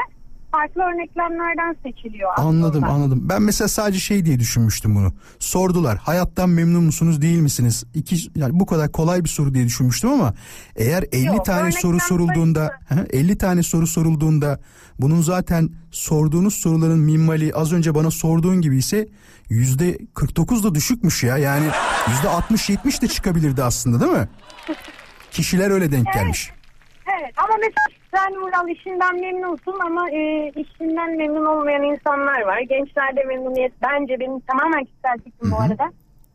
Farklı örneklemlerden seçiliyor. aslında. Anladım anladım. Ben mesela sadece şey diye düşünmüştüm bunu. Sordular hayattan memnun musunuz değil misiniz? İki, yani bu kadar kolay bir soru diye düşünmüştüm ama eğer 50 Yok, tane soru sorulduğunda sayısı. Hı, 50 tane soru sorulduğunda bunun zaten sorduğunuz soruların minvali az önce bana sorduğun gibi ise yüzde 49 da düşükmüş ya. Yani yüzde 60-70 de çıkabilirdi aslında değil mi? Kişiler öyle denk gelmiş. Evet ama mesela sen Vural işinden memnunsun ama e, işinden memnun olmayan insanlar var. Gençlerde memnuniyet bence benim tamamen kişisel fikrim bu arada.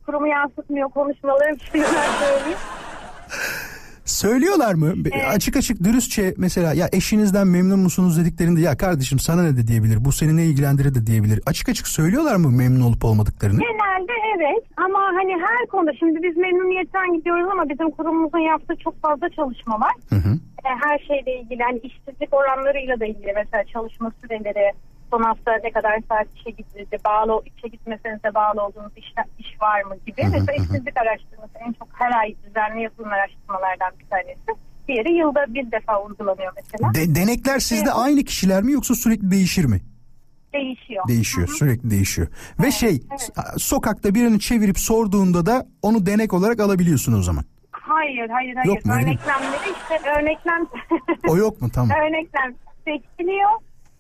Kurumu yansıtmıyor konuşmalarım şeyler söyleyeyim. Söylüyorlar mı? Be- Açık açık dürüstçe mesela ya eşinizden memnun musunuz dediklerinde ya kardeşim sana ne de diyebilir. Bu seni ne ilgilendirir de diyebilir. Açık açık söylüyorlar mı memnun olup olmadıklarını? Genelde evet ama hani her konuda şimdi biz memnuniyetten gidiyoruz ama bizim kurumumuzun yaptığı çok fazla çalışma var. Hı hı. E, her şeyle ilgili hani işsizlik oranlarıyla da ilgili mesela çalışma süreleri son hafta ne kadar saat işe gidildi bağlı işe gitmesenize bağlı olduğunuz iş, iş var mı gibi mesela işsizlik araştırması en çok her ay düzenli yapılan araştırmalardan bir tanesi. Diğeri yılda bir defa uygulanıyor mesela. De- denekler sizde aynı kişiler mi yoksa sürekli değişir mi? Değişiyor. Değişiyor, sürekli değişiyor. Ve şey, s- sokakta birini çevirip sorduğunda da onu denek olarak alabiliyorsun o zaman. Hayır hayır hayır. Yok mu? Örneklemleri işte örneklem O yok mu? Tamam. örneklem seçiliyor.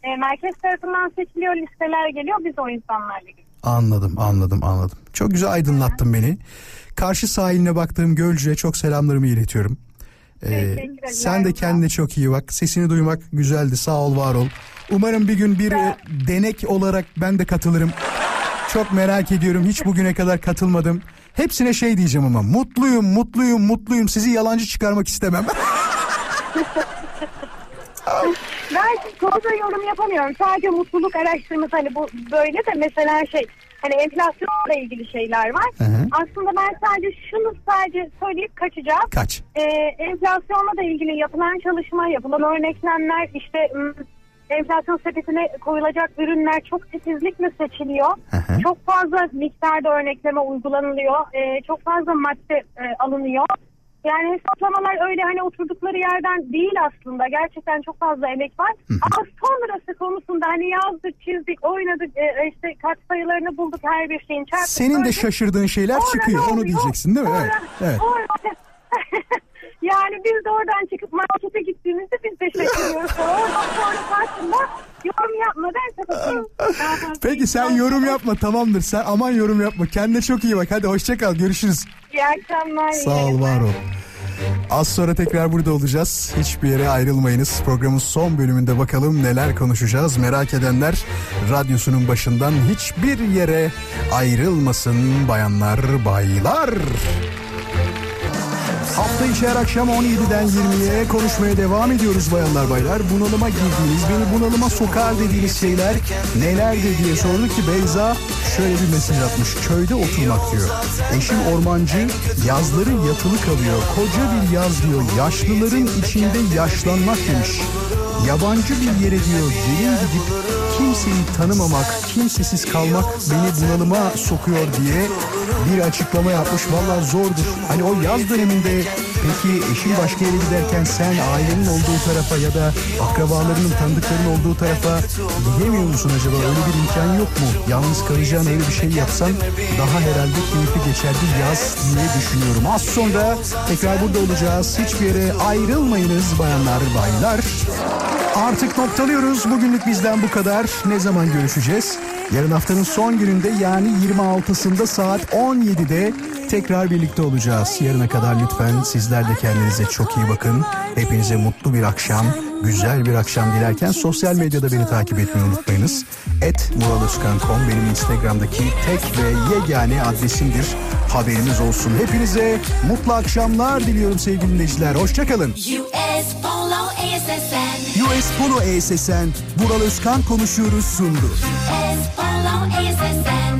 E, merkez tarafından seçiliyor listeler geliyor biz o insanlarla. Anladım, anladım, anladım. Çok güzel aydınlattın beni. Karşı sahiline baktığım Gölcü'ye çok selamlarımı iletiyorum. Ee, sen de kendine çok iyi bak. Sesini duymak güzeldi. Sağ ol, var ol. Umarım bir gün bir e, denek olarak ben de katılırım. Çok merak ediyorum. Hiç bugüne kadar katılmadım. Hepsine şey diyeceğim ama mutluyum, mutluyum, mutluyum. Sizi yalancı çıkarmak istemem. Ben konuda yorum yapamıyorum. Sadece mutluluk araştırması hani bu böyle de mesela şey hani enflasyonla ilgili şeyler var. Hı hı. Aslında ben sadece şunu sadece söyleyip kaçacağım. Kaç? Ee, enflasyonla da ilgili yapılan çalışma, yapılan örneklemler işte enflasyon sepetine koyulacak ürünler çok titizlikle seçiliyor. Hı hı. Çok fazla miktarda örnekleme uygulanılıyor. Ee, çok fazla madde e, alınıyor. Yani hesaplamalar öyle hani oturdukları yerden değil aslında. Gerçekten çok fazla emek var. Ama sonrası konusunda hani yazdık, çizdik, oynadık, e, işte kat sayılarını bulduk her bir şeyin çarptık. Senin de böldük. şaşırdığın şeyler Sonra çıkıyor. Onu diyeceksin değil mi? Evet. Sonra- evet. sonra- yani biz de oradan çıkıp markete gittiğimizde biz de şaşırıyoruz. Oradan sonra farkında yorum yapmadan kapatıyoruz. Peki sen yorum yapma tamamdır. Sen aman yorum yapma. Kendine çok iyi bak. Hadi hoşça kal. Görüşürüz. İyi akşamlar. Sağ ol, var ol. Az sonra tekrar burada olacağız. Hiçbir yere ayrılmayınız. Programın son bölümünde bakalım neler konuşacağız. Merak edenler radyosunun başından hiçbir yere ayrılmasın bayanlar, baylar. Hafta içi her akşam 17'den 20'ye konuşmaya devam ediyoruz bayanlar baylar. Bunalıma girdiğiniz, beni bunalıma sokar dediğiniz şeyler nelerdir diye sordu ki Beyza şöyle bir mesaj atmış. Köyde oturmak diyor. Eşim ormancı, yazları yatılı kalıyor. Koca bir yaz diyor. Yaşlıların içinde yaşlanmak demiş. Yabancı bir yere diyor gelin gidip kimseyi tanımamak, kimsesiz kalmak beni bunalıma sokuyor diye bir açıklama yapmış. Vallahi zordur. Hani o yaz döneminde peki eşin başka yere giderken sen ailenin olduğu tarafa ya da akrabalarının tanıdıkların olduğu tarafa gidemiyor musun acaba? Öyle bir imkan yok mu? Yalnız kalacağın öyle bir şey yapsan daha herhalde keyifli geçerdi yaz diye düşünüyorum. Az sonra tekrar burada olacağız. Hiçbir yere ayrılmayınız bayanlar baylar. Artık noktalıyoruz. Bugünlük bizden bu kadar. Ne zaman görüşeceğiz? Yarın haftanın son gününde yani 26'sında saat 17'de tekrar birlikte olacağız. Yarına kadar lütfen sizler de kendinize çok iyi bakın. Hepinize mutlu bir akşam, güzel bir akşam dilerken sosyal medyada beni takip etmeyi unutmayınız. Et muraloskan.com benim Instagram'daki tek ve yegane adresimdir. Haberiniz olsun. Hepinize mutlu akşamlar diliyorum sevgili dinleyiciler. Hoşçakalın. US Polo ASSN. US Polo ESSN, Vural Özkan konuşuyoruz sundu. US Polo ASSN.